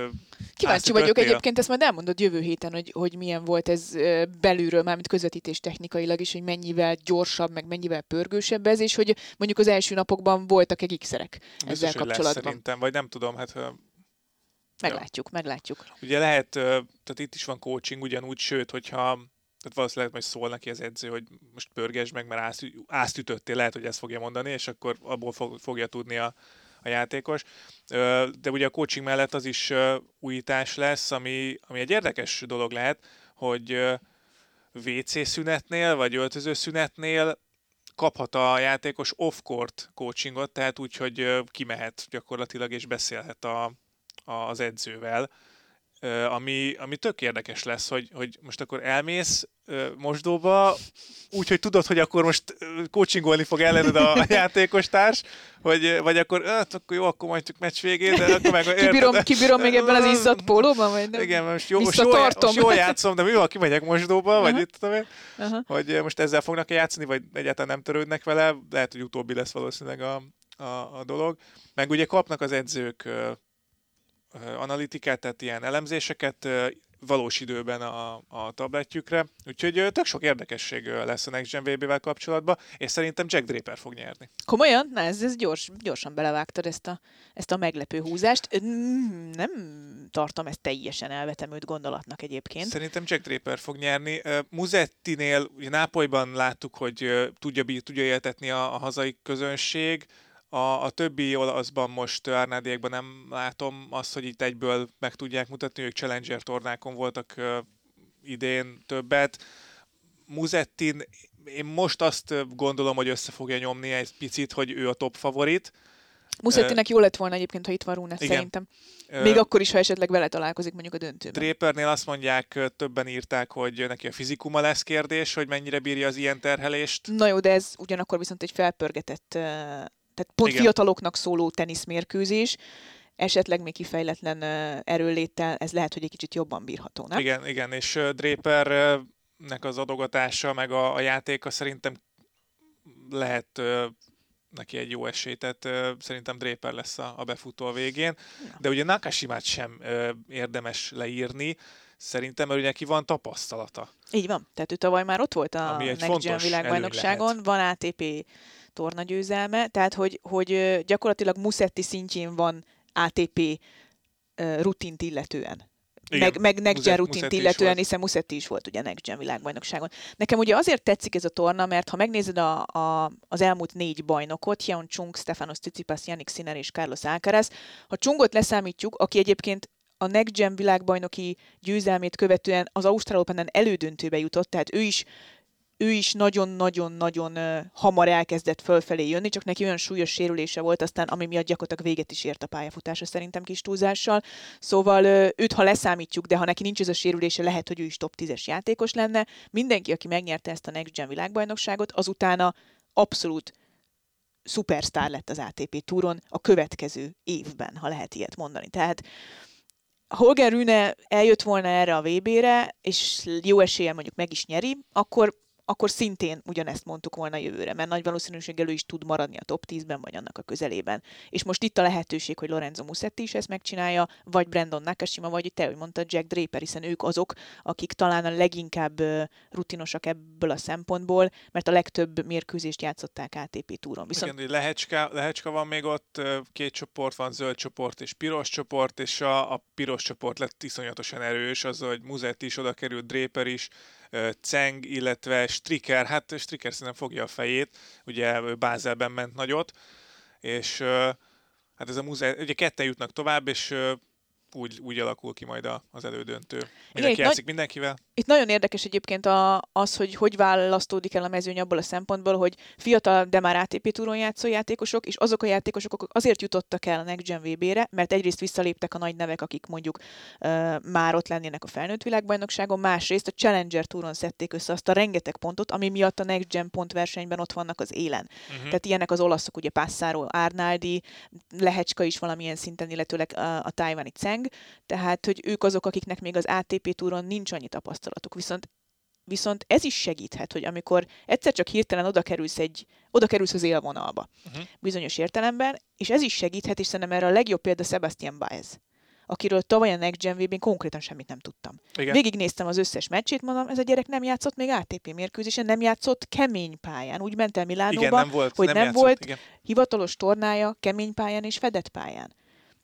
Kíváncsi vagyok egyébként, ezt majd elmondod jövő héten, hogy, hogy milyen volt ez belülről, mármint közvetítés technikailag is, hogy mennyivel gyorsabb, meg mennyivel pörgősebb ez, és hogy mondjuk az első napokban voltak-e gixerek ezzel Biztos, kapcsolatban. Lesz, szerintem, vagy nem tudom, hát Meglátjuk, ja. meglátjuk. Ugye lehet, tehát itt is van coaching ugyanúgy, sőt, hogyha tehát valószínűleg majd szól neki az edző, hogy most pörgesd meg, mert ázt ütöttél, lehet, hogy ezt fogja mondani, és akkor abból fogja tudni a, a játékos. De ugye a coaching mellett az is újítás lesz, ami, ami egy érdekes dolog lehet, hogy WC szünetnél, vagy öltöző szünetnél kaphat a játékos off-court coachingot, tehát úgy, hogy kimehet gyakorlatilag és beszélhet a, a, az edzővel ami, ami tök érdekes lesz, hogy, hogy most akkor elmész mosdóba, úgyhogy tudod, hogy akkor most coachingolni fog ellened a játékostárs, vagy, vagy akkor, hát akkor jó, akkor majd csak meccs végén, de akkor meg... Kibírom, kibírom még ebben az izzadt pólóban, vagy nem? Igen, most jó, most jó, most jó játszom, de mi van, kimegyek mosdóba, uh-huh. vagy itt tudom én, uh-huh. hogy most ezzel fognak játszani, vagy egyáltalán nem törődnek vele, lehet, hogy utóbbi lesz valószínűleg a, a, a dolog. Meg ugye kapnak az edzők analitikát, tehát ilyen elemzéseket valós időben a, a tabletjükre. Úgyhogy tök sok érdekesség lesz a Next Gen VB-vel kapcsolatban, és szerintem Jack Draper fog nyerni. Komolyan? Na, ez, ez gyors, gyorsan belevágtad ezt a, ezt a meglepő húzást. Nem tartom ezt teljesen elvetemült gondolatnak egyébként. Szerintem Jack Draper fog nyerni. Muzettinél, ugye Nápolyban láttuk, hogy tudja, tudja éltetni a, a hazai közönség, a, a többi olaszban most Árnádiekban nem látom azt, hogy itt egyből meg tudják mutatni, ők Challenger tornákon voltak uh, idén többet. Muzettin, én most azt gondolom, hogy össze fogja nyomni egy picit, hogy ő a top favorit. Musettinek uh, jó lett volna egyébként, ha itt van Rúnes, szerintem. Még uh, akkor is, ha esetleg vele találkozik mondjuk a döntőben. Drapernél azt mondják, többen írták, hogy neki a fizikuma lesz kérdés, hogy mennyire bírja az ilyen terhelést. Na jó, de ez ugyanakkor viszont egy felpörgetett tehát pont Igen. fiataloknak szóló teniszmérkőzés, esetleg még kifejletlen erőléttel, ez lehet, hogy egy kicsit jobban bírható, nem? Igen, igen, és Drapernek az adogatása, meg a, a játéka szerintem lehet neki egy jó esély, tehát szerintem Draper lesz a, a befutó a végén, ja. de ugye Nakashimát sem érdemes leírni, szerintem, mert ugye neki van tapasztalata. Így van, tehát ő tavaly már ott volt a Next Gen világbajnokságon, van ATP tornagyőzelme, tehát hogy, hogy gyakorlatilag Musetti szintjén van ATP rutint illetően. Igen, meg, meg Next Gen rutint illetően, hiszen Musetti is volt ugye Next Gen világbajnokságon. Nekem ugye azért tetszik ez a torna, mert ha megnézed a, a, az elmúlt négy bajnokot, Hyun Chung, Stefanos Tsitsipas, Yannick Sinner és Carlos Alcaraz, ha Chungot leszámítjuk, aki egyébként a Next Gen világbajnoki győzelmét követően az Ausztrál Open-en elődöntőbe jutott, tehát ő is ő is nagyon-nagyon-nagyon hamar elkezdett fölfelé jönni, csak neki olyan súlyos sérülése volt aztán, ami miatt gyakorlatilag véget is ért a pályafutása szerintem kis túlzással. Szóval őt, ha leszámítjuk, de ha neki nincs ez a sérülése, lehet, hogy ő is top 10-es játékos lenne. Mindenki, aki megnyerte ezt a Next Gen világbajnokságot, azutána abszolút szupersztár lett az ATP túron a következő évben, ha lehet ilyet mondani. Tehát Holger Rüne eljött volna erre a VB-re, és jó eséllyel mondjuk meg is nyeri, akkor akkor szintén ugyanezt mondtuk volna jövőre, mert nagy valószínűséggel ő is tud maradni a top 10-ben, vagy annak a közelében. És most itt a lehetőség, hogy Lorenzo Musetti is ezt megcsinálja, vagy Brandon Nakashima, vagy te, hogy mondta Jack Draper, hiszen ők azok, akik talán a leginkább rutinosak ebből a szempontból, mert a legtöbb mérkőzést játszották ATP túron. Viszont... Igen, lehecska, lehecska van még ott, két csoport van, zöld csoport és piros csoport, és a, a piros csoport lett iszonyatosan erős, az, hogy Musetti is oda került, Draper is, Ceng, illetve Stricker, hát Stricker szerintem fogja a fejét, ugye Bázelben ment nagyot, és hát ez a múzeum, ugye ketten jutnak tovább, és úgy, úgy alakul ki majd az elődöntő. Igen, Mindenki itt játszik nagy- mindenkivel. Itt nagyon érdekes egyébként a, az, hogy hogy választódik el a mezőny abból a szempontból, hogy fiatal, de már ATP túron játszó játékosok, és azok a játékosok, akik azért jutottak el a Next Gen VB-re, mert egyrészt visszaléptek a nagy nevek, akik mondjuk uh, már ott lennének a felnőtt világbajnokságon, másrészt a Challenger túron szedték össze azt a rengeteg pontot, ami miatt a Next Gen pontversenyben ott vannak az élen. Uh-huh. Tehát ilyenek az olaszok, ugye Passaro, Arnaldi, Lehecska is valamilyen szinten, illetőleg a, a tájvani Ceng, tehát hogy ők azok, akiknek még az ATP túron nincs annyi tapasztalatuk. Viszont Viszont ez is segíthet, hogy amikor egyszer csak hirtelen oda kerülsz, egy, oda kerülsz az élvonalba, uh-huh. bizonyos értelemben, és ez is segíthet, és szerintem erre a legjobb példa Sebastian Baez, akiről tavaly a Next Gen VB-n konkrétan semmit nem tudtam. Igen. Végignéztem az összes meccsét, mondom, ez a gyerek nem játszott még ATP mérkőzésen, nem játszott kemény pályán. Úgy ment el Milánóba, Igen, nem volt. hogy nem, nem játszott, volt Igen. hivatalos tornája kemény pályán és fedett pályán.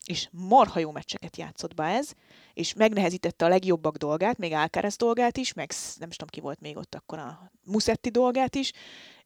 És marha jó meccseket játszott Baez, és megnehezítette a legjobbak dolgát, még Alcaraz dolgát is, meg nem is tudom ki volt még ott akkor a Musetti dolgát is,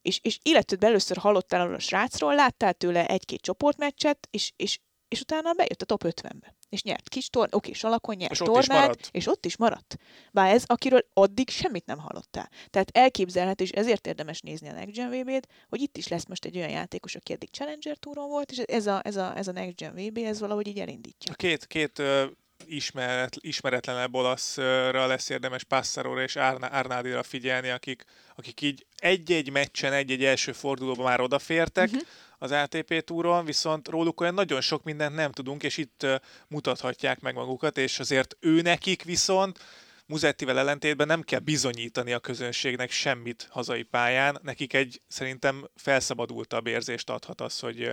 és, és életedben először hallottál arról a srácról, láttál tőle egy-két csoportmeccset, és, és, és utána bejött a top 50-be. És nyert kis torn, oké, salakon nyert És ott tornát, maradt. és ott is maradt. Bár ez, akiről addig semmit nem hallottál. Tehát elképzelhető, és ezért érdemes nézni a Next Gen VB-t, hogy itt is lesz most egy olyan játékos, aki eddig Challenger túron volt, és ez a, ez a, ez a Next Gen VB, ez valahogy így elindítja. A két, két ö, ismeret, ismeretlenebb olaszra lesz érdemes Passaróra és Arna, Arnádira figyelni, akik, akik így egy-egy meccsen, egy-egy első fordulóban már odafértek uh-huh. Az ATP túron, viszont róluk olyan nagyon sok mindent nem tudunk, és itt mutathatják meg magukat, és azért ő nekik viszont Muzettivel ellentétben nem kell bizonyítani a közönségnek semmit hazai pályán. Nekik egy szerintem felszabadultabb érzést adhat az, hogy,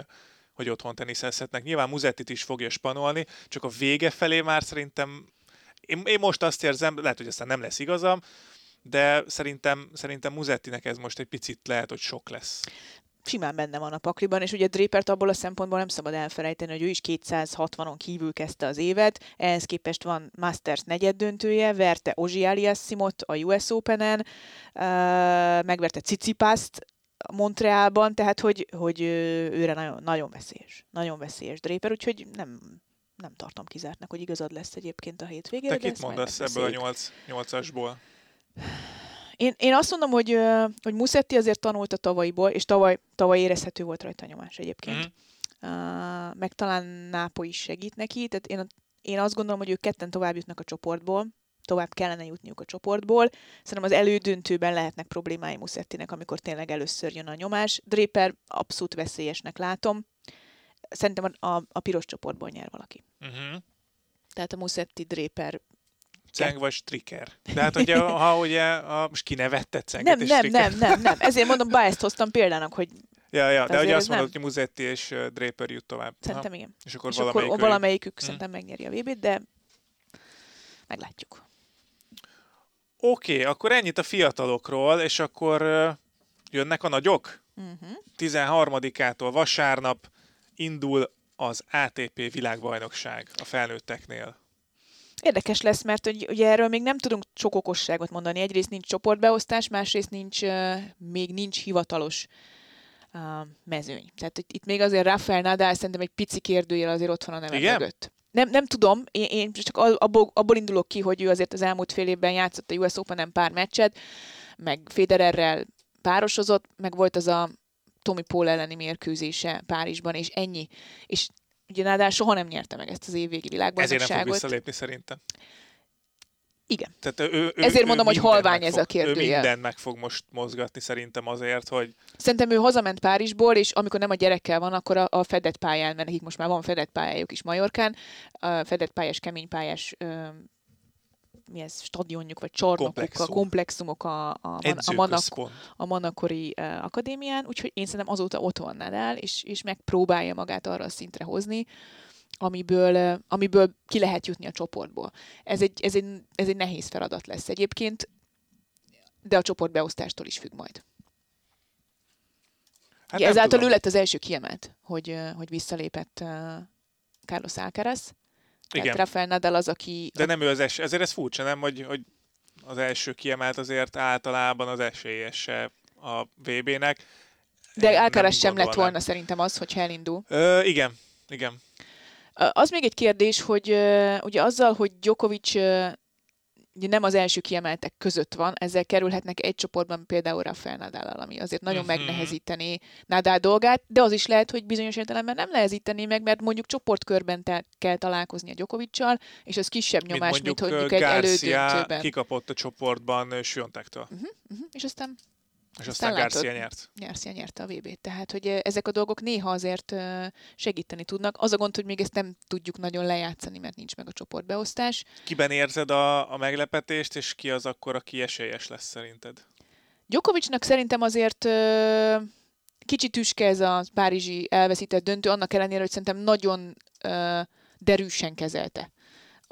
hogy otthon teniszezhetnek. Nyilván Muzettit is fogja spanolni, csak a vége felé már szerintem, én, én most azt érzem, lehet, hogy aztán nem lesz igazam, de szerintem, szerintem Muzettinek ez most egy picit lehet, hogy sok lesz. Simán benne van a pakliban, és ugye Drapert abból a szempontból nem szabad elfelejteni, hogy ő is 260-on kívül kezdte az évet, ehhez képest van Masters negyed döntője, verte Ozsi Aliassimot a US Open-en, megverte Cicipászt Montrealban, tehát hogy, hogy őre nagyon, nagyon veszélyes. Nagyon veszélyes Draper, úgyhogy nem, nem tartom kizártnak, hogy igazad lesz egyébként a hétvégére. Te kit mondasz ebből a megbeszéljük. 8, 8-asból? Én, én azt mondom, hogy, hogy Musetti azért tanult a tavalyiból, és tavaly, tavaly érezhető volt rajta a nyomás egyébként. Uh, meg talán Nápo is segít neki, tehát én, én azt gondolom, hogy ők ketten tovább jutnak a csoportból, tovább kellene jutniuk a csoportból. Szerintem az elődöntőben lehetnek problémái Musettinek, amikor tényleg először jön a nyomás. Draper abszolút veszélyesnek látom. Szerintem a, a, a piros csoportból nyer valaki. Uh-huh. Tehát a Musetti Draper Ceng vagy Stricker. De hát ugye, ha ugye, a, most kinevette Cenget nem, nem, nem, nem, nem. Ezért mondom, Biased hoztam példának, hogy Ja, ja, de ugye azt mondod, hogy Muzetti és Draper jut tovább. szerintem igen. És akkor És valamelyik akkor valamelyikük Mm. szerintem megnyeri a VB-t, de meglátjuk. Oké, okay, akkor ennyit a fiatalokról, és akkor jönnek a nagyok. Uh-huh. 13-ától vasárnap indul az ATP világbajnokság a felnőtteknél. Érdekes lesz, mert hogy, ugye erről még nem tudunk sok okosságot mondani. Egyrészt nincs csoportbeosztás, másrészt nincs, még nincs hivatalos uh, mezőny. Tehát itt, még azért Rafael Nadal szerintem egy pici kérdőjel azért ott van a neve mögött. Nem, nem tudom, én, én csak abból, abból indulok ki, hogy ő azért az elmúlt fél évben játszott a US Open-en pár meccset, meg Federerrel párosozott, meg volt az a Tommy Paul elleni mérkőzése Párizsban, és ennyi. És ugye Nadal soha nem nyerte meg ezt az évvégi Ezért nem fog világbajnokságot. visszalépni szerintem. Igen. Tehát ő, ő, Ezért ő mondom, hogy mindent halvány ez fog- a kérdőjel. Ő mindent meg fog most mozgatni szerintem azért, hogy Szerintem ő hazament Párizsból, és amikor nem a gyerekkel van, akkor a, a fedett pályán, mert nekik most már van fedett pályájuk is Majorkán, a fedett pályás, kemény pályás mi ez, stadionjuk, vagy csarnokuk, Komplexum. a komplexumok a, a, a, Manak, edzőközpont. a Manakori akadémián, úgyhogy én szerintem azóta ott van Nadal, és, és megpróbálja magát arra a szintre hozni, amiből, amiből ki lehet jutni a csoportból. Ez egy, ez, egy, ez egy nehéz feladat lesz egyébként, de a csoportbeosztástól is függ majd. Hát Ja, ezáltal tudom. ő lett az első kiemelt, hogy, hogy visszalépett Carlos Alcaraz. Tehát Igen. Rafael Nadal az, aki... De nem ő az esély. Ezért ez furcsa, nem, hogy, hogy az első kiemelt azért általában az esélyese a VB-nek. de Alcaraz sem lett volna szerintem az, hogyha elindul. Ö, igen, igen. Az még egy kérdés, hogy ugye azzal, hogy Djokovic ugye nem az első kiemeltek között van, ezzel kerülhetnek egy csoportban például Rafael nadal ami azért nagyon uh-huh. megnehezítené Nadal dolgát, de az is lehet, hogy bizonyos értelemben nem nehezítené meg, mert mondjuk csoportkörben te- kell találkozni a Djokoviccal, és az kisebb nyomás, mint, mondjuk, mint mondjuk egy elődöntőben. kikapott a csoportban Siontektől. Uh-huh, uh-huh, és aztán és aztán, aztán Garcia nyert. Garcia nyerte a VB-t. Tehát, hogy ezek a dolgok néha azért segíteni tudnak. Az a gond, hogy még ezt nem tudjuk nagyon lejátszani, mert nincs meg a csoportbeosztás. Kiben érzed a, a meglepetést, és ki az akkor, aki esélyes lesz szerinted? Gyokovicsnak szerintem azért kicsit tüske ez a párizsi elveszített döntő, annak ellenére, hogy szerintem nagyon derűsen kezelte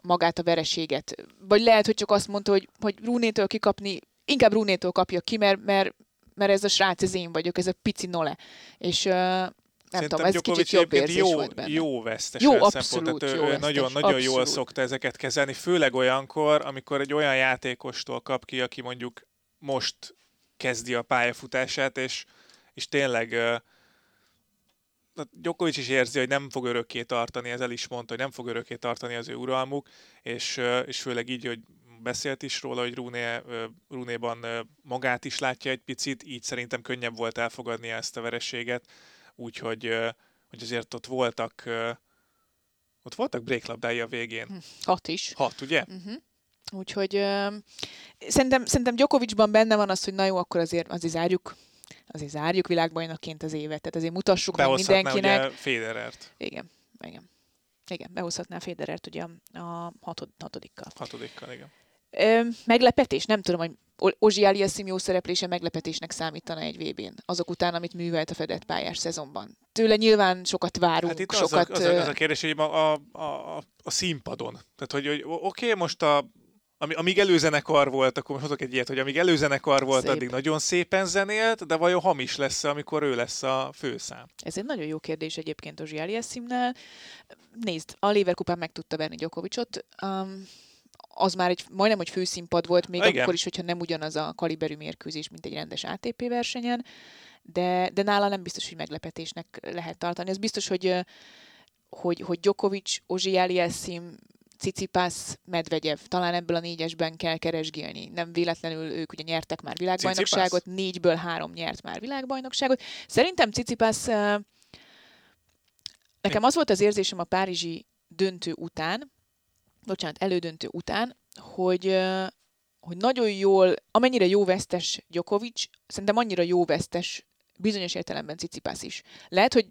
magát a vereséget. Vagy lehet, hogy csak azt mondta, hogy, hogy Rúnétől kikapni, inkább Rúnétől kapja ki, mert, mert mert ez a srác, ez én vagyok, ez a pici nole. És nem Szerintem tudom, ez Djokovic kicsit jobb érzés jó, volt benne. Jó vesztes jó, abszolút Tehát jó ő vesztes, nagyon, nagyon abszolút. jól szokta ezeket kezelni, főleg olyankor, amikor egy olyan játékostól kap ki, aki mondjuk most kezdi a pályafutását, és, és tényleg Djokovic is érzi, hogy nem fog örökké tartani, ez el is mondta, hogy nem fog örökké tartani az ő uralmuk, és, és főleg így, hogy beszélt is róla, hogy Rúné, Rúnéban magát is látja egy picit, így szerintem könnyebb volt elfogadni ezt a vereséget, úgyhogy hogy azért ott voltak ott voltak breaklabdái a végén. Hm, hat is. Hat, ugye? Uh-huh. Úgyhogy szerintem, szerintem Djokovicban benne van az, hogy na jó, akkor azért, azért zárjuk azért zárjuk világbajnokként az évet, tehát azért mutassuk meg mindenkinek. ugye Federert. Igen, igen. Igen, behozhatná Federert ugye a hatod, hatodikkal. Hatodikkal, igen. Ö, meglepetés? Nem tudom, hogy Ozsi Aliasszim jó szereplése meglepetésnek számítana egy VB-n, azok után, amit művelt a fedett pályás szezonban. Tőle nyilván sokat várunk, hát itt sokat... Az a, az, a, az a kérdés, hogy a, a, a, a színpadon. Tehát, hogy, hogy oké, okay, most a ami, amíg előzenekar volt, akkor most hozok egy ilyet, hogy amíg előzenekar volt, Szép. addig nagyon szépen zenélt, de vajon hamis lesz amikor ő lesz a főszám? Ez egy nagyon jó kérdés egyébként Ozsi Aliasszimnál. Nézd, a Lever kupán meg tudta venni Gyokovicsot. Um, az már egy majdnem, hogy főszínpad volt, még Igen. akkor is, hogyha nem ugyanaz a kaliberű mérkőzés, mint egy rendes ATP versenyen, de, de nála nem biztos, hogy meglepetésnek lehet tartani. Ez biztos, hogy hogy, hogy Djokovic, Ozsi Aliassim, Cicipász, Medvegyev, talán ebből a négyesben kell keresgélni. Nem véletlenül ők ugye nyertek már világbajnokságot, Cicipász. négyből három nyert már világbajnokságot. Szerintem Cicipász, nekem az volt az érzésem a párizsi döntő után, bocsánat, elődöntő után, hogy, hogy nagyon jól, amennyire jó vesztes Djokovic, szerintem annyira jó vesztes bizonyos értelemben Cicipász is. Lehet, hogy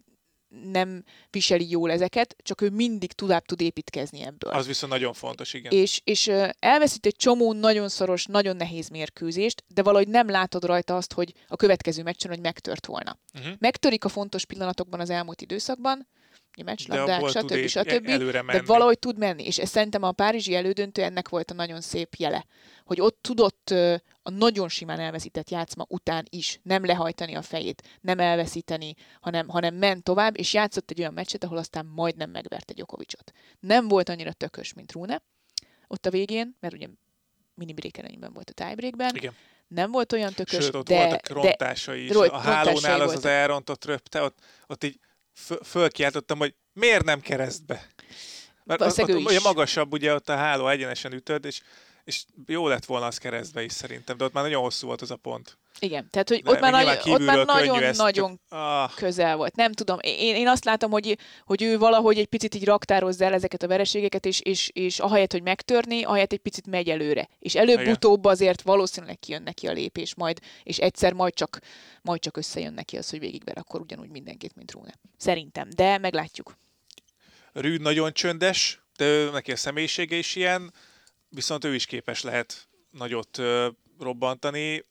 nem viseli jól ezeket, csak ő mindig tovább tud építkezni ebből. Az viszont nagyon fontos, igen. És, és elveszít egy csomó nagyon szoros, nagyon nehéz mérkőzést, de valahogy nem látod rajta azt, hogy a következő meccsen, hogy megtört volna. Uh-huh. Megtörik a fontos pillanatokban az elmúlt időszakban, meccslabdák, stb. stb. De valahogy tud menni, és ez szerintem a párizsi elődöntő ennek volt a nagyon szép jele, hogy ott tudott a nagyon simán elveszített játszma után is nem lehajtani a fejét, nem elveszíteni, hanem, hanem ment tovább, és játszott egy olyan meccset, ahol aztán majdnem megverte Gyokovicsot. Nem volt annyira tökös, mint Rune ott a végén, mert ugye mini breakerényben volt a tiebreakben, Igen. Nem volt olyan tökös, Sőt, ott de, voltak rontásai is. A hálónál az az elrontott röpte, ott, ott így fölkiáltottam, hogy miért nem keresztbe? Mert ott, ugye magasabb, ugye ott a háló egyenesen ütöd, és, és jó lett volna az keresztbe is szerintem, de ott már nagyon hosszú volt az a pont. Igen, tehát hogy ott már, nagy, ott már nagyon, nagyon ah. közel volt. Nem tudom, én, én azt látom, hogy, hogy ő valahogy egy picit így raktározza el ezeket a vereségeket, és, és, és ahelyett, hogy megtörni, ahelyett egy picit megy előre. És előbb-utóbb azért valószínűleg kijön neki a lépés majd, és egyszer majd csak, majd csak összejön neki az, hogy végigver akkor ugyanúgy mindenkit, mint Rune. Szerintem, de meglátjuk. Rűd nagyon csöndes, de ő, neki a személyisége is ilyen, viszont ő is képes lehet nagyot robbantani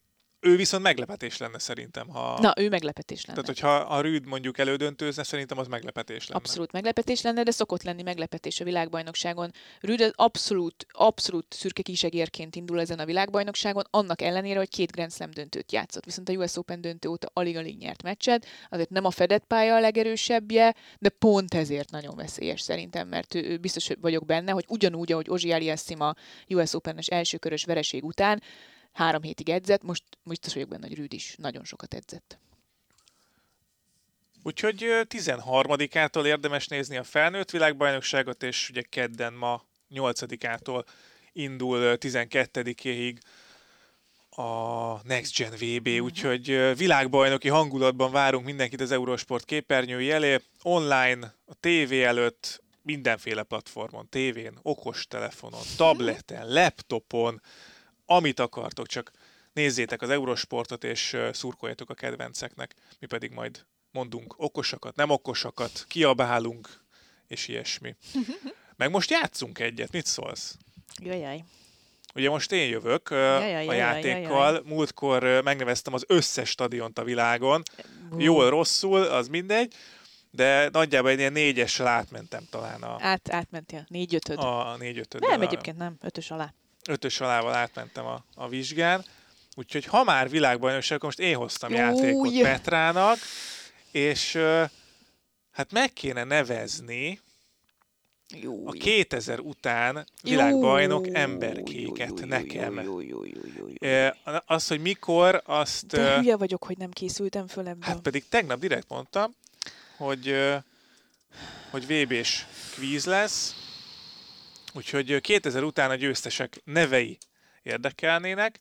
ő viszont meglepetés lenne szerintem. Ha... Na, ő meglepetés lenne. Tehát, hogyha a Rüd mondjuk elődöntőzne, szerintem az meglepetés lenne. Abszolút meglepetés lenne, de szokott lenni meglepetés a világbajnokságon. Rüd abszolút, abszolút szürke kisegérként indul ezen a világbajnokságon, annak ellenére, hogy két Grand Slam döntőt játszott. Viszont a US Open döntő óta alig-alig nyert meccset, azért nem a fedett pálya a legerősebbje, de pont ezért nagyon veszélyes szerintem, mert ő, ő biztos vagyok benne, hogy ugyanúgy, ahogy Ozsi Aliassim a US Open-es elsőkörös vereség után, három hétig edzett, most, most az vagyok benne, hogy Rűd is nagyon sokat edzett. Úgyhogy ö, 13-ától érdemes nézni a felnőtt világbajnokságot, és ugye kedden ma 8-ától indul ö, 12-ig a Next Gen VB, úgyhogy ö, világbajnoki hangulatban várunk mindenkit az Eurosport képernyői elé, online, a tévé előtt, mindenféle platformon, tévén, okostelefonon, tableten, laptopon, amit akartok, csak nézzétek az Eurosportot, és szurkoljatok a kedvenceknek, mi pedig majd mondunk okosakat, nem okosakat, kiabálunk, és ilyesmi. Meg most játszunk egyet, mit szólsz? Jajjaj. Ugye most én jövök ö, Jajjaj, a jajjaj, játékkal, jajjaj. múltkor megneveztem az összes stadiont a világon, Bú. jól, rosszul, az mindegy, de nagyjából egy ilyen négyessel átmentem talán a, Át, átmentél. Négy ötöd. a négy ötöd Nem, egyébként nem. Ötös alá. Ötös alával átmentem a, a vizsgán, úgyhogy ha már világbajnokság, akkor most én hoztam Új. játékot Petrának, és hát meg kéne nevezni a 2000 után világbajnok emberkéket nekem. Az, hogy mikor, azt... De hülye vagyok, hogy nem készültem föl ebből. Hát pedig tegnap direkt mondtam, hogy, hogy VB-s kvíz lesz, úgyhogy ö, 2000 után a győztesek nevei érdekelnének.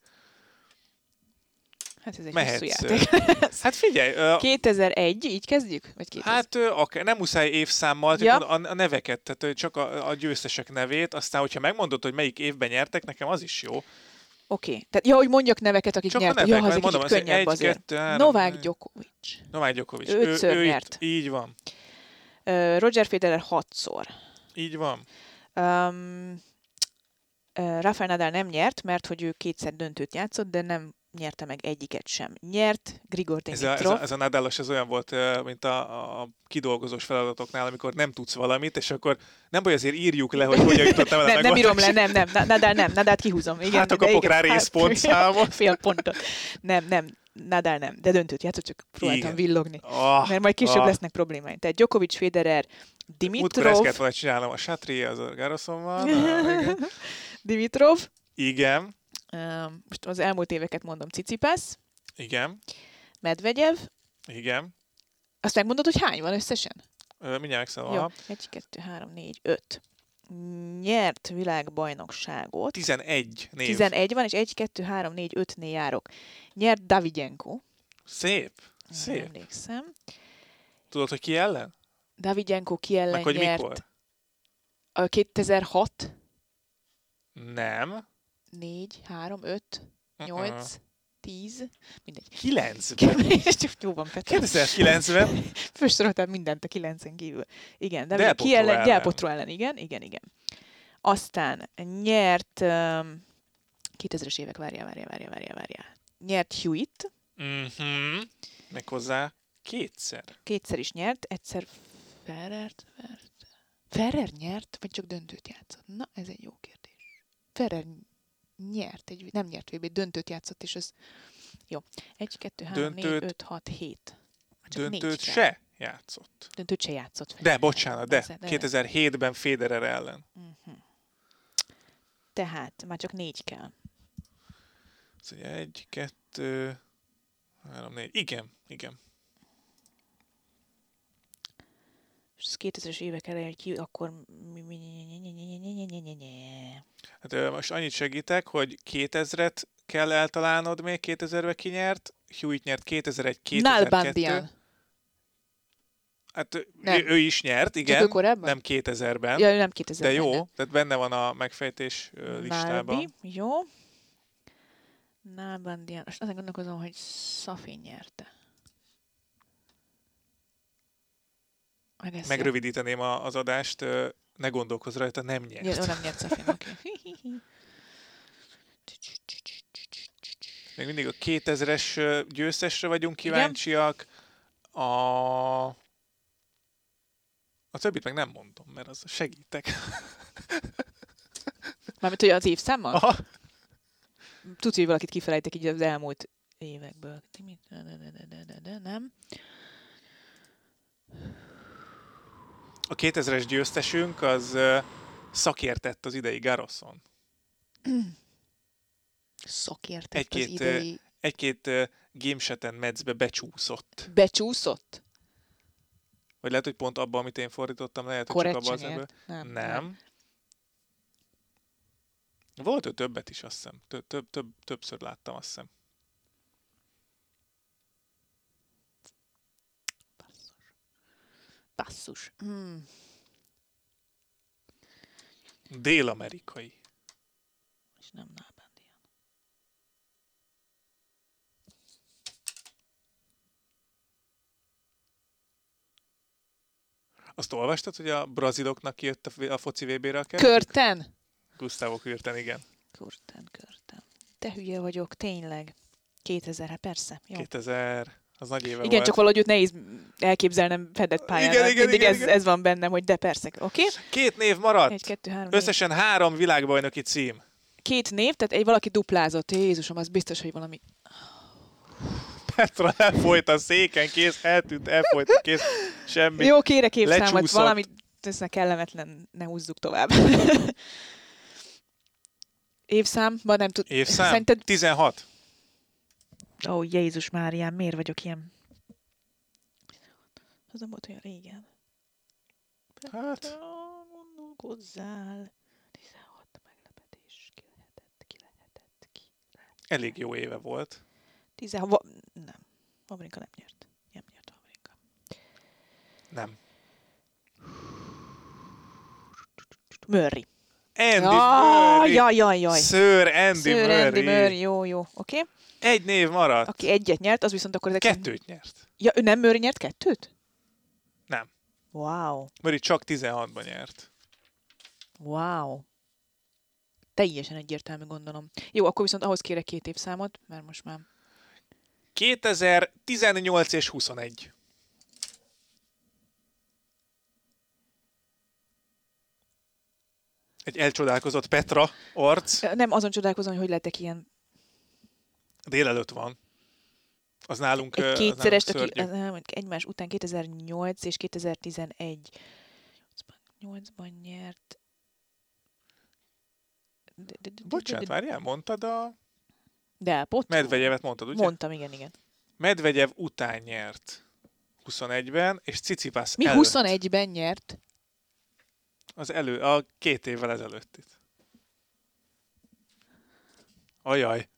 Hát ez egy Mehetsz, hosszú játék. Hát figyelj, ö, 2001, így kezdjük? Vagy 2000? hát ö, akár, nem muszáj évszámmal, Ja. a, a neveket, tehát csak a, a győztesek nevét, aztán hogyha megmondod, hogy melyik évben nyertek, nekem az is jó. Oké. Okay. Tehát, ja, hogy mondjak neveket, akik Csak a nyertek. nevek, Ja, az egy mondom, az könnyebb egy, azért. kettő, három, Novák négy. Djokovic. Novák Djokovic. Ötször ő, ő nyert. Itt, így van. Uh, Roger Federer hatszor. Így van. Um, Rafael Nadal nem nyert, mert hogy ő kétszer döntőt játszott, de nem nyerte meg egyiket sem. Nyert Grigor Ez a, ez, Dimitrov. a, ez a Nadálos, ez olyan volt, mint a, a kidolgozós feladatoknál, amikor nem tudsz valamit, és akkor nem baj, azért írjuk le, hogy hogyan jutottam el a nem, nem írom le, nem, nem, Na- Nadal nem, Nadal kihúzom. Igen, Hát, akkor de kapok rá hát- részpontszámot. Fél pontot. Nem, nem, Nadal nem, de döntőt játszott, csak próbáltam Igen. villogni. Ah, Mert majd később ah. lesznek problémáim. Tehát Djokovic, Federer, Múltkor ezt Dimitrov, volna csinálnom, a Satri, az igen. Dimitrov, Igen, most az elmúlt éveket mondom, Cicipász, igen, Medvegyev, igen. azt megmondod, hogy hány van összesen? Mindjárt megszállom. Jó, Aha. egy, kettő, három, négy, öt. Nyert világbajnokságot. 11 név. 11 van, és 1, 2, 3, 4, 5-nél járok. Nyert Davidenko. Szép, Nem szép. emlékszem. Tudod, hogy ki ellen? Davidenko ki ellen Meg hogy nyert? mikor? A 2006, Nem. 4, 3, 5, 8, 10, mindegy. 9-ben. És csak jó van, Petra. 2009-ben. Felsoroltál mindent a 9-en kívül. Igen, de Del ki ellen? ellen. Del Potro ellen, igen, igen, igen. Aztán nyert, um, 2000-es évek, várjál, várjál, várjál, várjál, várjál. Nyert Hewitt, Mhm. Méghozzá kétszer. kétszer is nyert, egyszer Ferrert vert. Ferrer nyert, vagy csak döntőt játszott? Na, ez egy jó kérdés. Ferrer nyert, egy, nem nyert VB, döntőt játszott, és ez jó. 1, 2, 3, 4, Döntőt- 5, 6, 7. Csak négy Döntőt se játszott. Döntőt se játszott. De, Federer. bocsánat, de. Persze, 2007-ben Federer ellen. Mhm. Tehát már csak négy kell. Ugye egy, kettő, három, négy. Igen, igen. 2000-es évek elején ki, akkor... Hát most annyit segítek, hogy 2000-et kell eltalálnod még, 2000-ben kinyert, Hewitt nyert 2001-2002. Nálbandian. Hát nem. ő, is nyert, igen. Nem 2000-ben. Ja, nem 2000-ben. De jó, nem. tehát benne van a megfejtés listában. Nálbi, jó. Nálbandian. Most azon gondolkozom, hogy Safin nyerte. Meg Megrövidíteném a, az adást, ne gondolkozz rajta, nem nyert. Ja, nem nyert Szafin, oké. Még mindig a 2000-es ö, győztesre vagyunk kíváncsiak. A... A többit meg nem mondom, mert az segítek. Mármint, hogy az évszámmal? Aha. Tudsz, hogy valakit kifelejtek így az elmúlt évekből. Nem. A 2000-es győztesünk az szakértett az idei Garoszon. Szakértett az Egy-két, idei... Egy-két gameseten medzbe becsúszott. Becsúszott? Vagy lehet, hogy pont abban, amit én fordítottam, lehet, hogy csak abban az ebből. Nem, Nem. nem. Volt ő többet is, azt hiszem. Több, több, többször láttam, azt hiszem. Basszus. Hmm. Dél-amerikai. És nem Nálbándián. Azt olvastad, hogy a braziloknak kijött a, foci VB-re a? Körten? Gustavo Kürten, igen. Körten, körten. Te hülye vagyok, tényleg. 2000, hát persze. Jó. 2000, az nagy éve Igen, volt. csak valahogy őt nehéz elképzelnem fedett pályán. Igen, igen, Mindig igen, ez, igen. ez van bennem, hogy de persze. Oké? Okay? Két név maradt. Egy, kettő, három. Összesen három világbajnoki cím. Két név, tehát egy valaki duplázott. Jézusom, az biztos, hogy valami... Petra elfolyt a széken, kész, eltűnt, elfolyt a kész, semmi. Jó, kérek évszámot, Lecsúszott. valami... Ez ne kellemetlen, ne húzzuk tovább. Évszám, van nem tud... Évszám? Szerinted... 16. Ó, oh, Jézus Márián, miért vagyok ilyen? Az nem volt olyan régen. Hát, Gondolkozzál. 16 meglepetés. Ki lehetett, ki lehetett, ki lehetett. elég jó éve volt. 16... Va... Nem. Vavrinka nem nyert. Nem nyert Vavrinka. Nem. Murray. Andy Ah, Murray. jaj, jaj, jaj. Sir Andy Sir Murray. Andy Murray. Jó, jó. Oké. Okay. Egy név maradt. Aki egyet nyert, az viszont akkor... ezek Kettőt nyert. Ja, ő nem Murray nyert kettőt? Nem. Wow. Murray csak 16-ban nyert. Wow. Teljesen egyértelmű, gondolom. Jó, akkor viszont ahhoz kérek két évszámot, mert most már... 2018 és 21. Egy elcsodálkozott Petra arc. Nem azon csodálkozom, hogy hogy lettek ilyen Délelőtt van. Az nálunk, egy az kétszeres, nálunk aki szörnyű. az, nem, egymás után 2008 és 2011. 8-ban nyert. De, de, de, Bocsánat, várjál, mondtad a... de pont. Medvegyevet mondtad, ugye? Mondtam, igen, igen. Medvegyev után nyert 21-ben, és Cicipász Mi előtt. 21-ben nyert? Az elő, a két évvel ezelőtt itt. Ajaj.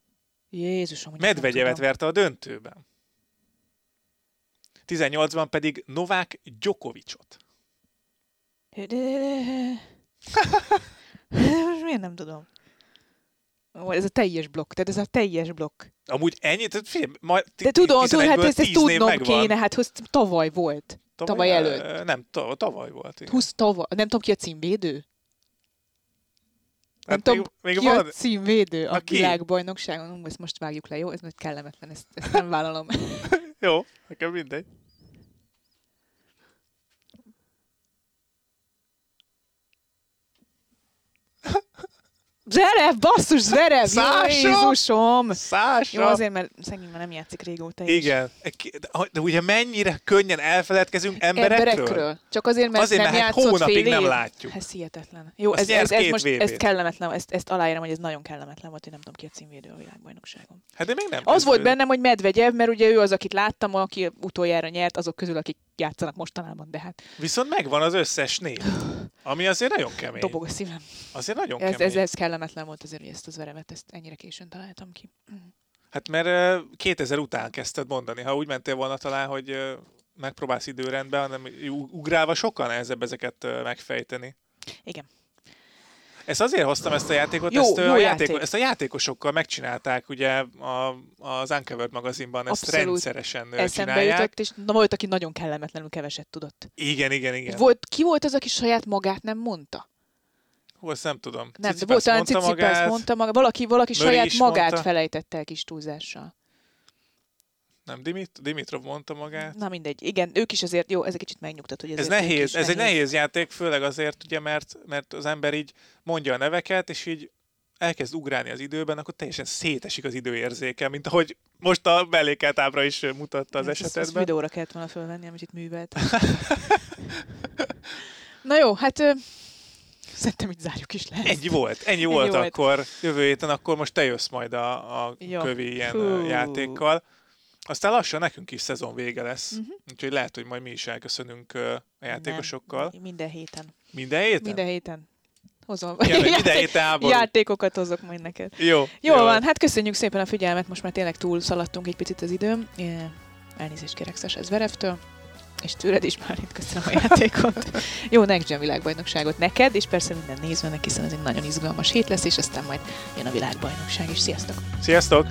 Jézusom, hogy Medvegyevet verte a döntőben. 18-ban pedig Novák de- Most miért nem tudom? Ez a teljes blokk, tehát ez a teljes blokk. Amúgy ennyi, tehát figyelj, majd De tudom, tudom, hát 11-ből ezt, ezt 10 név tudnom megvan. kéne, hát hoz, tavaly volt. tavaly ö, előtt. Nem, ta- tavaly volt. Igen. 20 tavaly, nem tudom ki a címvédő? Nem Hát tudom, még, még ki van, a címvédő a Na, ki? világbajnokságon. Ezt most vágjuk le, jó? Ez most kellemetlen, ezt, ezt nem vállalom. Jó, nekem mindegy. Zverev, basszus, Zverev! Szása! Jézusom! Szása! Jó, azért, mert szegény már nem játszik régóta. és- Igen. De, de ugye mennyire könnyen elfeledkezünk emberekről? Emberekről. Csak azért, mert Azért, nem mert hát játszott hónapig fél nem látjuk. Ez hihetetlen. Jó, Azt ez, ez, ez most VB-t. ez kellemetlen, ezt, ezt aláírom, hogy ez nagyon kellemetlen volt, én nem tudom ki a címvédő a világbajnokságon. Hát de még nem. Az volt bennem, hogy Medvegyev, mert ugye ő az, akit láttam, aki utoljára nyert, azok közül, akik játszanak mostanában, de hát Viszont megvan az összes név. Ami azért nagyon kemény. dobog a szívem. Azért nagyon Ez, kemény. ez, ez kellemetlen volt azért, hogy ezt az veremet, ezt ennyire későn találtam ki. Hát mert ö, 2000 után kezdted mondani. Ha úgy mentél volna talán, hogy ö, megpróbálsz időrendben, hanem ugrálva sokkal nehezebb ezeket ö, megfejteni. Igen. Ezt azért hoztam ezt a játékot, Jó, ezt, jó a játék. ezt a játékosokkal megcsinálták, ugye a, az Uncovered magazinban ezt Abszolút. rendszeresen Eszembe csinálják. jutott, és na, volt, aki nagyon kellemetlenül keveset tudott. Igen, igen, igen. Volt, ki volt az, aki saját magát nem mondta? Hú, ezt nem tudom. Nem, de Cicipász volt talán mondta Cicipász magát. mondta valaki, valaki saját magát mondta. felejtette el kis túlzással. Nem, Dimit- Dimitrov mondta magát. Na mindegy. Igen, ők is azért, jó, ez egy kicsit megnyugtat, hogy Ez nehéz, ez egy nehéz játék, főleg azért, ugye, mert, mert az ember így mondja a neveket, és így elkezd ugrálni az időben, akkor teljesen szétesik az időérzéke, mint ahogy most a mellékelt ábra is mutatta az Ezt- ezt- Ezt videóra kellett volna fölvenni, amit itt művelt. Na jó, hát ö, szerintem itt zárjuk is le. Ennyi volt, ennyi volt volt. akkor jövő héten, akkor most te jössz majd a, a Jó. kövi ilyen. Fú. játékkal. Aztán lassan nekünk is szezon vége lesz, uh-huh. úgyhogy lehet, hogy majd mi is elköszönünk a játékosokkal. Nem, minden héten. Minden héten? Minden héten. Hozom. Ja, minden héten háború. Játékokat hozok majd neked. Jó. Jó van, hát köszönjük szépen a figyelmet, most már tényleg túl szaladtunk egy picit az időm. Elnézést kérek Szes Verevtől, és tőled is már itt köszönöm a játékot. Jó Next Gen világbajnokságot neked, és persze minden nézőnek, hiszen ez egy nagyon izgalmas hét lesz, és aztán majd jön a világbajnokság is. Sziasztok! Sziasztok!